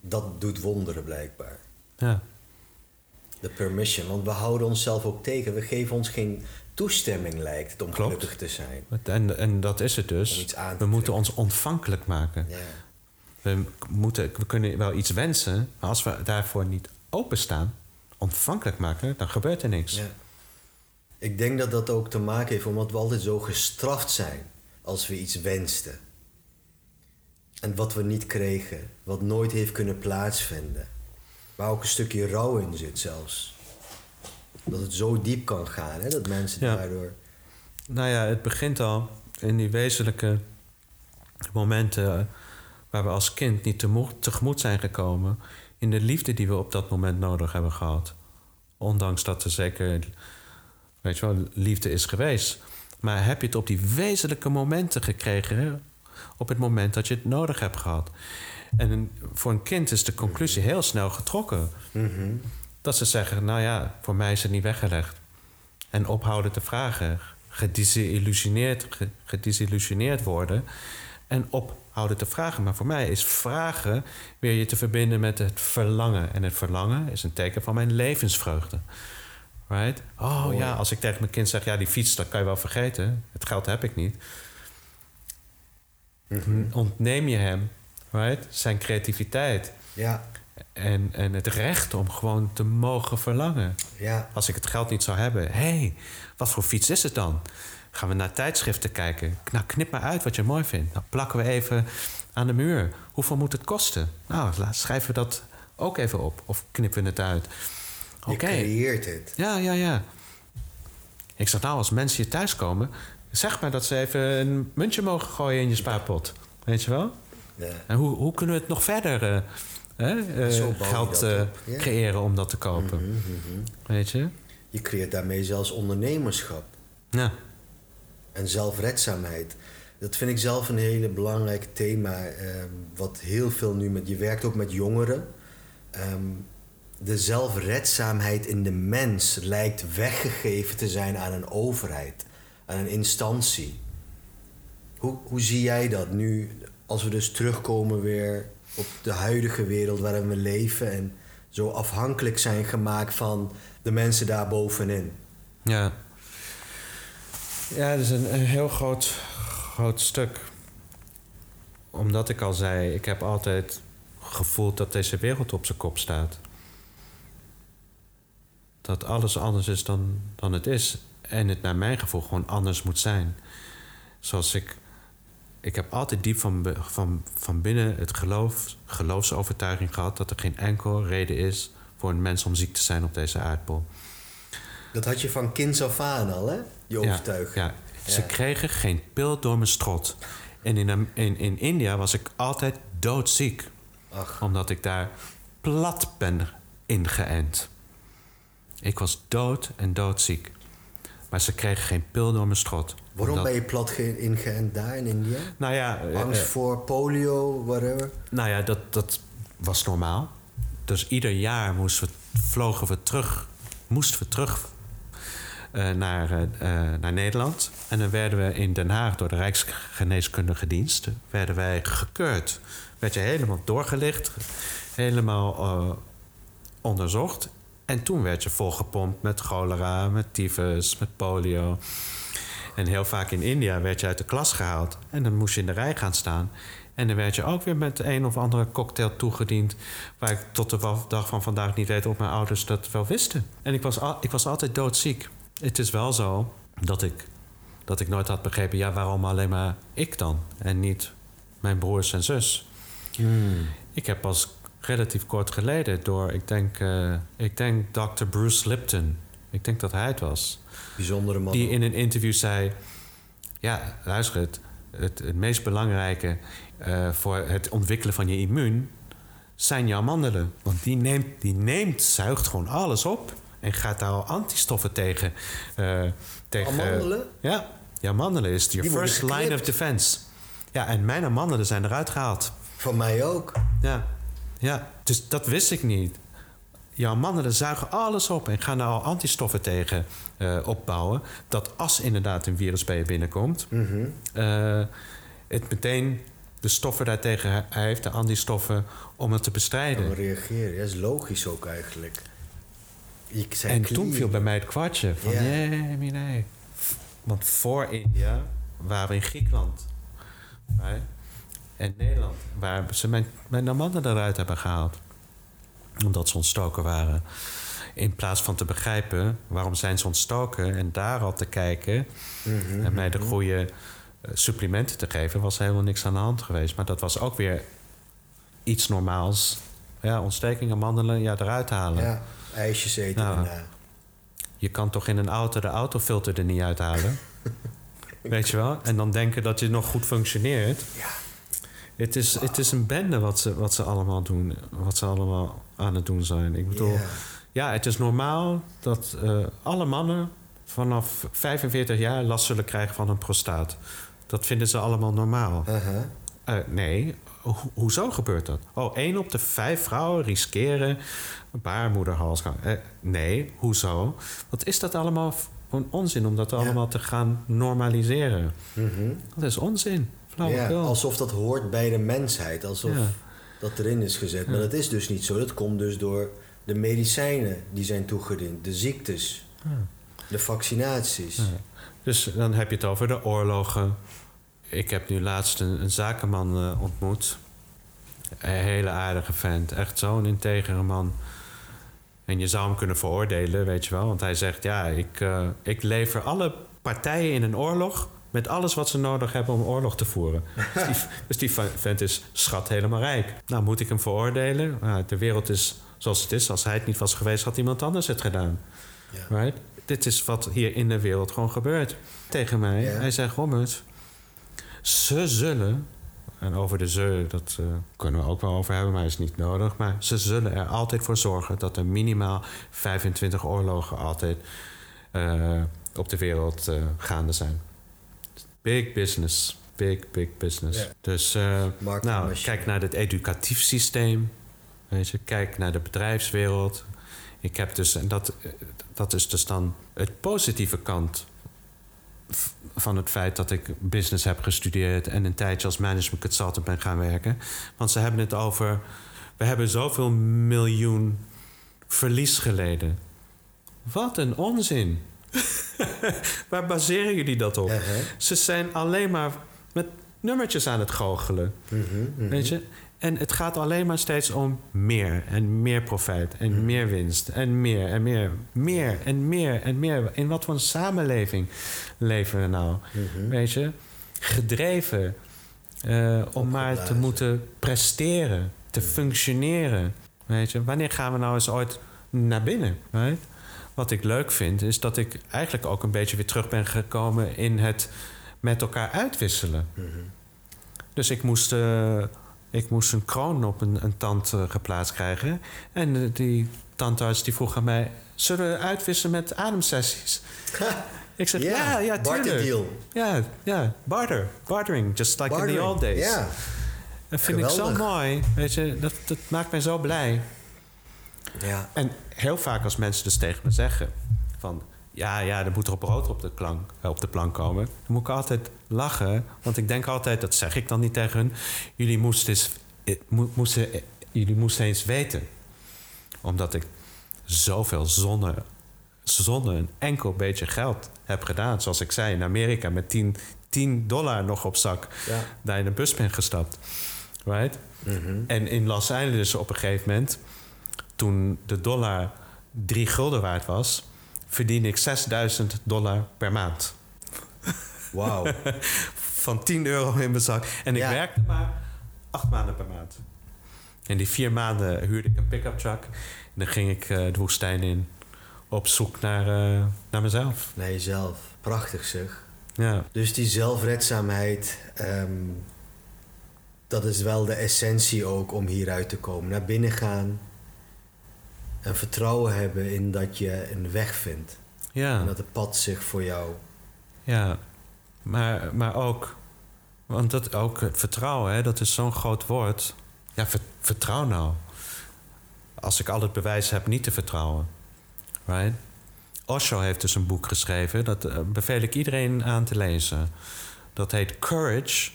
dat doet wonderen blijkbaar. ja. De permission, want we houden onszelf ook tegen. We geven ons geen toestemming, lijkt het, om Klopt. gelukkig te zijn. En, en dat is het dus. We moeten ons ontvankelijk maken. Ja. We, moeten, we kunnen wel iets wensen, maar als we daarvoor niet openstaan, ontvankelijk maken, dan gebeurt er niks. ja. Ik denk dat dat ook te maken heeft omdat we altijd zo gestraft zijn als we iets wensten. En wat we niet kregen, wat nooit heeft kunnen plaatsvinden. Waar ook een stukje rouw in zit zelfs. Dat het zo diep kan gaan, hè? dat mensen Ja. daardoor... Nou ja, het begint al in die wezenlijke momenten waar we als kind niet tegemoet zijn gekomen. In de liefde die we op dat moment nodig hebben gehad. Ondanks dat er zeker, weet je wel, liefde is geweest. Maar heb je het op die wezenlijke momenten gekregen? hè? Op het moment dat je het nodig hebt gehad. En voor een kind is de conclusie heel snel getrokken. Mhm. Dat ze zeggen, nou ja, voor mij is het niet weggelegd. En ophouden te vragen. Gedesillusioneerd, ge- gedesillusioneerd worden. En ophouden te vragen. Maar voor mij is vragen weer je te verbinden met het verlangen. En het verlangen is een teken van mijn levensvreugde. Right? Oh ja, als ik tegen mijn kind zeg, ja, die fiets, dat kan je wel vergeten. Het geld heb ik niet. Ontneem je hem, right? Zijn creativiteit. Ja, En, en het recht om gewoon te mogen verlangen. ja, Als ik het geld niet zou hebben, hé, hey, wat voor fiets is het dan? Gaan we naar tijdschriften kijken? Nou, knip maar uit wat je mooi vindt. Dan plakken we even aan de muur. Hoeveel moet het kosten? Nou, laat, schrijven we dat ook even op. Of knippen we het uit. Je creëert het. ja, ja, ja. Ik zeg nou, als mensen hier thuiskomen... zeg maar dat ze even een muntje mogen gooien in je spaarpot. Weet je wel? Ja. En hoe, hoe kunnen we het nog verder je geld eh, ja. creëren om dat te kopen? Mhm, mhm. Weet je? Je creëert daarmee zelfs ondernemerschap Ja. en zelfredzaamheid. Dat vind ik zelf een hele belangrijk thema. ehm, wat heel veel nu met. Je werkt ook met jongeren. Ehm, de zelfredzaamheid in de mens lijkt weggegeven te zijn aan een overheid, aan een instantie. Hoe, hoe zie jij dat nu, als we dus terugkomen weer op de huidige wereld waarin we leven en zo afhankelijk zijn gemaakt van de mensen daar bovenin? Ja. Ja, dat is een, een heel groot, groot stuk. Omdat ik al zei, ik heb altijd gevoeld dat deze wereld op zijn kop staat. Dat alles anders is dan, dan het is. En het naar mijn gevoel gewoon anders moet zijn. Zoals ik... Ik heb altijd diep van, van, van binnen het geloof, geloofsovertuiging gehad... dat er geen enkel reden is voor een mens om ziek te zijn op deze aardbol. Dat had je van kinds af aan al, hè? Je overtuiging. Ja, ja. Ze kregen geen pil door mijn strot. En in, in, in India was ik altijd doodziek. Ach, Omdat ik daar plat ben ingeënt. Ik was dood en doodziek. Maar ze kregen geen pil door mijn strot. waarom Omdat- ben je plat ge- ingeënt daar in India? Nou ja, eh, Angst eh, voor polio, whatever? nou ja dat, dat was normaal. Dus ieder jaar moesten we, vlogen we terug, moesten we terug eh, naar, eh, eh, naar Nederland. En dan werden we in Den Haag door de Rijksgeneeskundige Dienst... werden wij gekeurd. Werd je helemaal doorgelicht, helemaal eh, onderzocht. En toen werd je volgepompt met cholera, met tyfus, met polio. En heel vaak in India werd je uit de klas gehaald. En dan moest je in de rij gaan staan. En dan werd je ook weer met een of andere cocktail toegediend. Waar ik tot de dag van vandaag niet weet of mijn ouders dat wel wisten. En ik was, al, ik was altijd doodziek. Het is wel zo dat ik, dat ik nooit had begrepen... ja, waarom alleen maar ik dan? En niet mijn broers en zus. Ik heb pas relatief kort geleden door, ik denk, eh, ik denk Dr. Bruce Lipton. Ik denk dat hij het was. Bijzondere man. Die in een interview zei: Ja, luister, het, het, het meest belangrijke eh, voor het ontwikkelen van je immuun zijn je amandelen. Want die neemt, die neemt, zuigt gewoon alles op en gaat daar al antistoffen tegen. eh, tegen Amandelen? Ja, je amandelen is je first line of defense. Ja, en mijn amandelen zijn eruit gehaald. Van mij ook. Ja, ja, dus dat wist ik niet. Jouw amandelen zuigen alles op en gaan daar al antistoffen tegen eh, opbouwen. Dat als inderdaad een virus bij je binnenkomt, Mhm. eh, het meteen de stoffen daartegen he- heeft, de antistoffen, om het te bestrijden. Dan reageren. Ja, is logisch ook eigenlijk. Ik zei En clean. toen viel bij mij het kwartje van Ja. nee, nee, nee. Want voor India waren we in Griekenland. Right? En Nederland, waar ze mijn, mijn amandelen eruit hebben gehaald. Omdat ze ontstoken waren. In plaats van te begrijpen waarom zijn ze ontstoken en daar al te kijken Mhm, en mij de goede eh, supplementen te geven, was helemaal niks aan de hand geweest. Maar dat was ook weer iets normaals. Ja, ontsteking, amandelen, ja, eruit halen. Ja, ijsjes eten Nou, daarna. Je kan toch in een auto de autofilter er niet uithalen? Weet je wel? En dan denken dat je nog goed functioneert. Ja. Het is, het is een bende wat ze, wat ze allemaal doen. Wat ze allemaal aan het doen zijn. Ik bedoel, Ja. ja, het is normaal dat eh, alle mannen vanaf 45 jaar last zullen krijgen van een prostaat. Dat vinden ze allemaal normaal. Uh-huh. Eh, nee, Ho- hoezo gebeurt dat? Oh, één op de vijf vrouwen riskeren een baarmoederhalskanker. Eh, nee, hoezo? Wat is dat allemaal voor onzin om dat allemaal te gaan normaliseren? Mhm. Dat is onzin. Ja, Flauwekul. alsof dat hoort bij de mensheid. Alsof Ja. dat erin is gezet. Maar dat is dus niet zo. Dat komt dus door de medicijnen die zijn toegediend. De ziektes. De vaccinaties. Ja. Dus dan heb je het over de oorlogen. Ik heb nu laatst een, een zakenman eh, ontmoet. Een hele aardige vent. Echt zo'n integere man. En je zou hem kunnen veroordelen, weet je wel. Want hij zegt, ja, ik, eh, ik lever alle partijen in een oorlog... met alles wat ze nodig hebben om oorlog te voeren. dus, die, dus die vent is schat helemaal rijk. Nou, moet ik hem veroordelen? Nou, de wereld is zoals het is. Als hij het niet was geweest, had iemand anders het gedaan. Ja. Right? Dit is wat hier in de wereld gewoon gebeurt. Tegen mij. Ja. Hij zegt, Robert, ze zullen... En over de ze, dat eh, kunnen we ook wel over hebben, maar is niet nodig. Maar ze zullen er altijd voor zorgen dat er minimaal 25 oorlogen altijd eh, op de wereld eh, gaande zijn. Big business. Big, big business. Dus eh, nou, kijk naar het educatief systeem. Weet je, kijk naar de bedrijfswereld. Ik heb dus, en dat, dat is dus dan het positieve kant van het feit dat ik business heb gestudeerd en een tijdje als management consultant ben gaan werken. Want ze hebben het over, we hebben zoveel miljoen verlies geleden. Wat een onzin. Waar baseren jullie dat op? Uh-huh. Ze zijn alleen maar met nummertjes aan het goochelen. Mhm, mhm. Weet je? En het gaat alleen maar steeds om meer en meer profijt en meer winst en meer en meer, meer en meer en meer. In wat voor een samenleving leven we nou? Weet je? Gedreven eh, om maar te moeten presteren, te functioneren. Weet je? Wanneer gaan we nou eens ooit naar binnen? Right? Wat ik leuk vind, is dat ik eigenlijk ook een beetje weer terug ben gekomen in het met elkaar uitwisselen. Mhm. Dus ik moest, eh, ik moest een kroon op een, een tand eh, geplaatst krijgen. En eh, die tandarts die vroeg aan mij... zullen we uitwisselen met ademsessies? ik zeg, ja, ja, barter tuurlijk. deal. Ja, ja, barter. Bartering, just like in the old days. Ja. Dat vind ik zo mooi. Weet je, dat, dat maakt mij zo blij. Ja. En heel vaak als mensen dus tegen me zeggen... van ja, ja, er moet er op brood op de, klank, eh, op de plank komen... dan moet ik altijd lachen. Want ik denk altijd, dat zeg ik dan niet tegen hun... jullie moesten, eens, eh, moesten, eh, jullie moesten eens weten. Omdat ik zoveel zonne, zonder een enkel beetje geld heb gedaan. Zoals ik zei, in Amerika met 10, 10 dollar nog op zak... Ja. daar in de bus ben gestapt. Right? Mhm. En in Los Angeles op een gegeven moment, toen de dollar drie gulden waard was, verdiende ik 6000 dollar per maand. Wauw. Van 10 euro in mijn zak. En ik Ja. werkte maar acht maanden per maand. In die vier maanden huurde ik een pick-up truck. En dan ging ik eh, de woestijn in op zoek naar, eh, naar mezelf. Naar jezelf. Prachtig zeg. Ja, Dus die zelfredzaamheid, ehm, dat is wel de essentie ook om hieruit te komen. Naar binnen gaan en vertrouwen hebben in dat je een weg vindt. ja, En dat het pad zich voor jou... ja. Maar, maar ook, want dat ook vertrouwen, hè, dat is zo'n groot woord. Ja, ver- vertrouw nou. Als ik al het bewijs heb niet te vertrouwen. Right? Osho heeft dus een boek geschreven, dat eh, beveel ik iedereen aan te lezen. Dat heet Courage,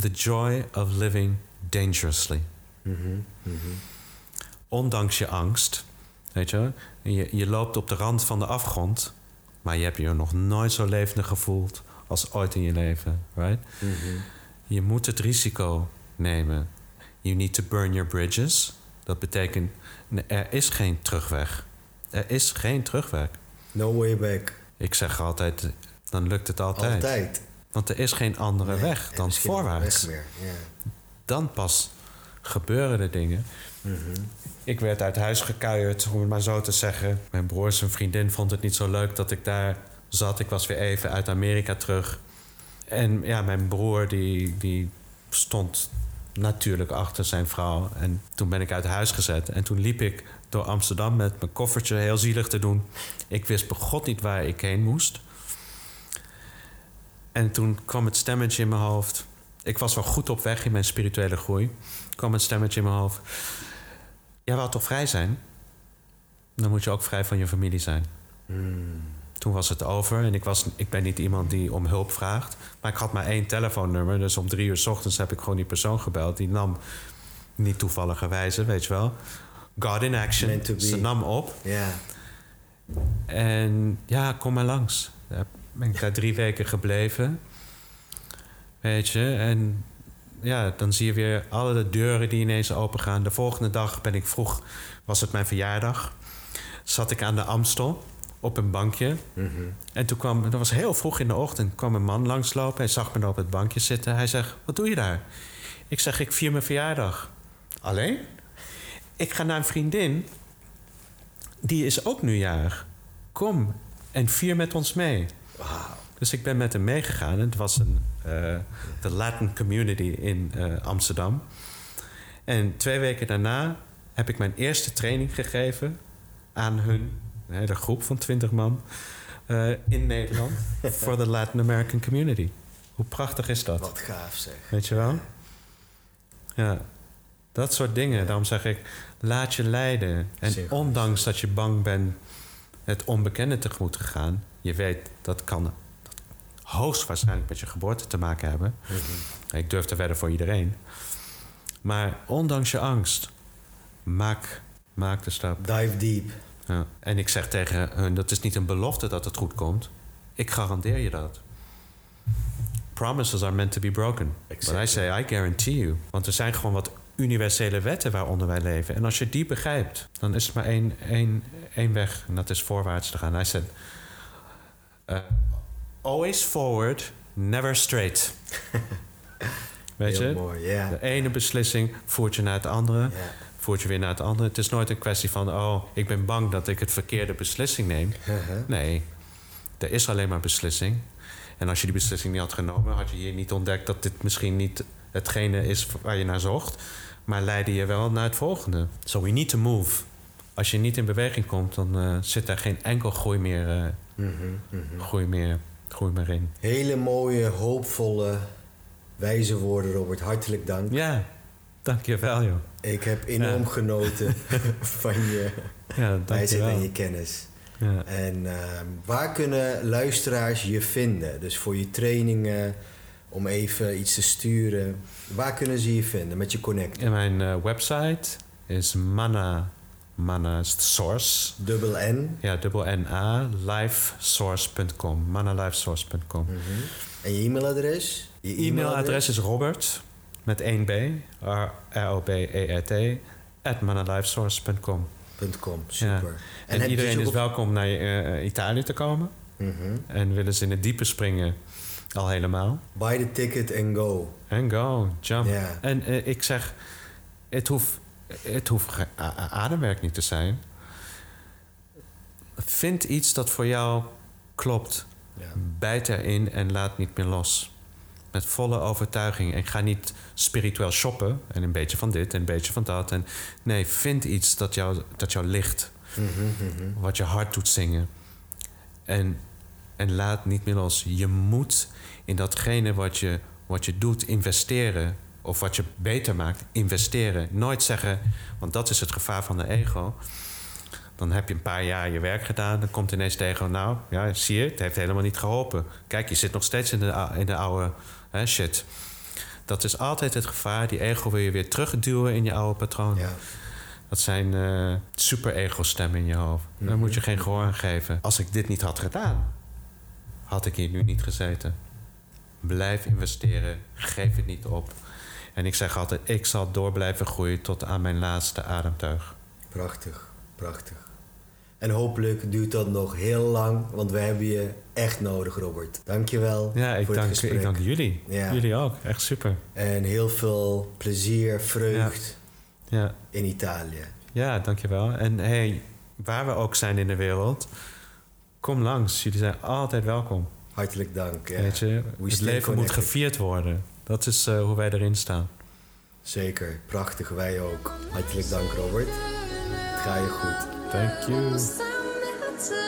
The Joy of Living Dangerously. Mhm. ondanks je angst, weet je, je, je loopt op de rand van de afgrond, maar je hebt je nog nooit zo levendig gevoeld als ooit in je leven, right? Mhm. Je moet het risico nemen. You need to burn your bridges. Dat betekent, er is geen terugweg. Er is geen terugweg. No way back. Ik zeg altijd, dan lukt het altijd. Altijd. Want er is geen andere Nee, weg dan voorwaarts. weg meer. Ja. Dan pas gebeuren de dingen. Mhm. Ik werd uit huis gekuierd, om het maar zo te zeggen. Mijn broer, zijn vriendin, vond het niet zo leuk dat ik daar zat. Ik was weer even uit Amerika terug. En ja, mijn broer die, die stond natuurlijk achter zijn vrouw. En toen ben ik uit huis gezet. En toen liep ik door Amsterdam met mijn koffertje heel zielig te doen. Ik wist begot niet waar ik heen moest. En toen kwam het stemmetje in mijn hoofd. Ik was wel goed op weg in mijn spirituele groei. kwam het stemmetje in mijn hoofd. Jij wou toch vrij zijn? Dan moet je ook vrij van je familie zijn. Hmm. Toen was het over en ik, was, ik ben niet iemand die om hulp vraagt. Maar ik had maar één telefoonnummer. Dus om drie uur s ochtends heb ik gewoon die persoon gebeld. Die nam, niet toevalligerwijze, weet je wel. God in action. Meant to be. Ze nam op. Ja. En ja, kom maar langs. Daar ben ik daar drie weken gebleven. Weet je, en ja, dan zie je weer alle de deuren die ineens open gaan. De volgende dag ben ik vroeg, was het mijn verjaardag. Zat ik aan de Amstel op een bankje. Mhm. En toen kwam, dat was heel vroeg in de ochtend, kwam een man langslopen. Hij zag me op het bankje zitten. Hij zegt, wat doe je daar? Ik zeg, ik vier mijn verjaardag. Alleen? Ik ga naar een vriendin. Die is ook nu jarig. Kom en vier met ons mee. Wauw. Dus ik ben met hem meegegaan. Het was een, de Latin community in eh, Amsterdam. En twee weken daarna heb ik mijn eerste training gegeven aan hun, een hele groep van 20 man, eh, in Nederland voor de Latin American community. Hoe prachtig is dat? Wat gaaf zeg. Weet je wel? Ja, dat soort dingen. Daarom zeg ik, laat je leiden. En ondanks dat je bang bent het onbekende tegemoet te gaan... je weet, dat kan hoogstwaarschijnlijk met je geboorte te maken hebben. Mhm. Ik durf te wedden voor iedereen. Maar ondanks je angst, maak, maak de stap. Dive deep. Ja. En ik zeg tegen hun, dat is niet een belofte dat het goed komt. Ik garandeer je dat. Promises are meant to be broken. But I Exactly. say, I guarantee you. Want er zijn gewoon wat universele wetten waaronder wij leven. En als je die begrijpt, dan is er maar één, één, één weg. En dat is voorwaarts te gaan. Hij zei, uh, always forward, never straight. Weet Heel je? mooi, ja. De ene beslissing voert je naar het andere voert je weer naar het andere. Het is nooit een kwestie van, oh, ik ben bang dat ik het verkeerde beslissing neem. Uh-huh. Nee, er is alleen maar beslissing. En als je die beslissing niet had genomen, had je hier niet ontdekt dat dit misschien niet hetgene is waar je naar zocht. Maar leidde je wel naar het volgende. So we need to move. Als je niet in beweging komt, dan eh, zit daar geen enkel groei meer, eh, Mhm, mhm. groei meer, groei meer in. Hele mooie, hoopvolle, wijze woorden, Robert. Hartelijk dank. Ja, dankjewel joh. Ik heb enorm Ja. genoten van je Ja, wijsheid en je kennis. Ja. En ehm, waar kunnen luisteraars je vinden? Dus voor je trainingen, om even iets te sturen. Waar kunnen ze je vinden met je connect? En mijn eh, website is mana, mana source. Dubbel N. Ja, dubbel N-A, livesource.com. manalivesource.com. Mhm. En je e-mailadres? Je E-mailadres is Robert, met 1 B, R-O-B-E-R-T, at manalivesource.com. .com. Ja. Super. En, iedereen dus is welkom naar eh, Italië te komen. Mhm. En willen ze in het diepe springen, al helemaal. Buy the ticket and go. En go, jump. En eh, ik zeg, het hoeft Het hoeft ademwerk niet te zijn. Vind iets dat voor jou klopt. Ja. Bijt erin en laat niet meer los. Met volle overtuiging. En ga niet spiritueel shoppen. En een beetje van dit en een beetje van dat. En nee, vind iets dat jou, dat jou ligt. Wat je hart doet zingen. En, en laat niet meer los. Je moet in datgene wat je, wat je doet investeren. Of wat je beter maakt, investeren. Nooit zeggen, want dat is het gevaar van de ego. Dan heb je een paar jaar je werk gedaan. Dan komt ineens de ego, nou, ja, zie je, het heeft helemaal niet geholpen. Kijk, je zit nog steeds in de, in de oude hè, shit. Dat is altijd het gevaar. Die ego wil je weer terugduwen in je oude patroon. Ja. Dat zijn eh, super-ego-stemmen in je hoofd. Daar moet je geen gehoor aan geven. Als ik dit niet had gedaan, had ik hier nu niet gezeten. Blijf investeren, geef het niet op. En ik zeg altijd, ik zal door blijven groeien tot aan mijn laatste ademtuig. Prachtig, prachtig. En hopelijk duurt dat nog heel lang, want wij hebben je echt nodig, Robert. Dankjewel Ja, ik voor het dank, gesprek. ik dank jullie. Ja. Jullie ook, echt super. En heel veel plezier, vreugd Ja, in Italië. ja dankjewel. En hey, waar we ook zijn in de wereld, kom langs. Jullie zijn altijd welkom. Hartelijk dank. Ja. Weet je, We het leven moet gevierd worden. Dat is eh, hoe wij erin staan. Zeker, prachtig, wij ook. Hartelijk dank, Robert. Het gaat je goed. Thank you.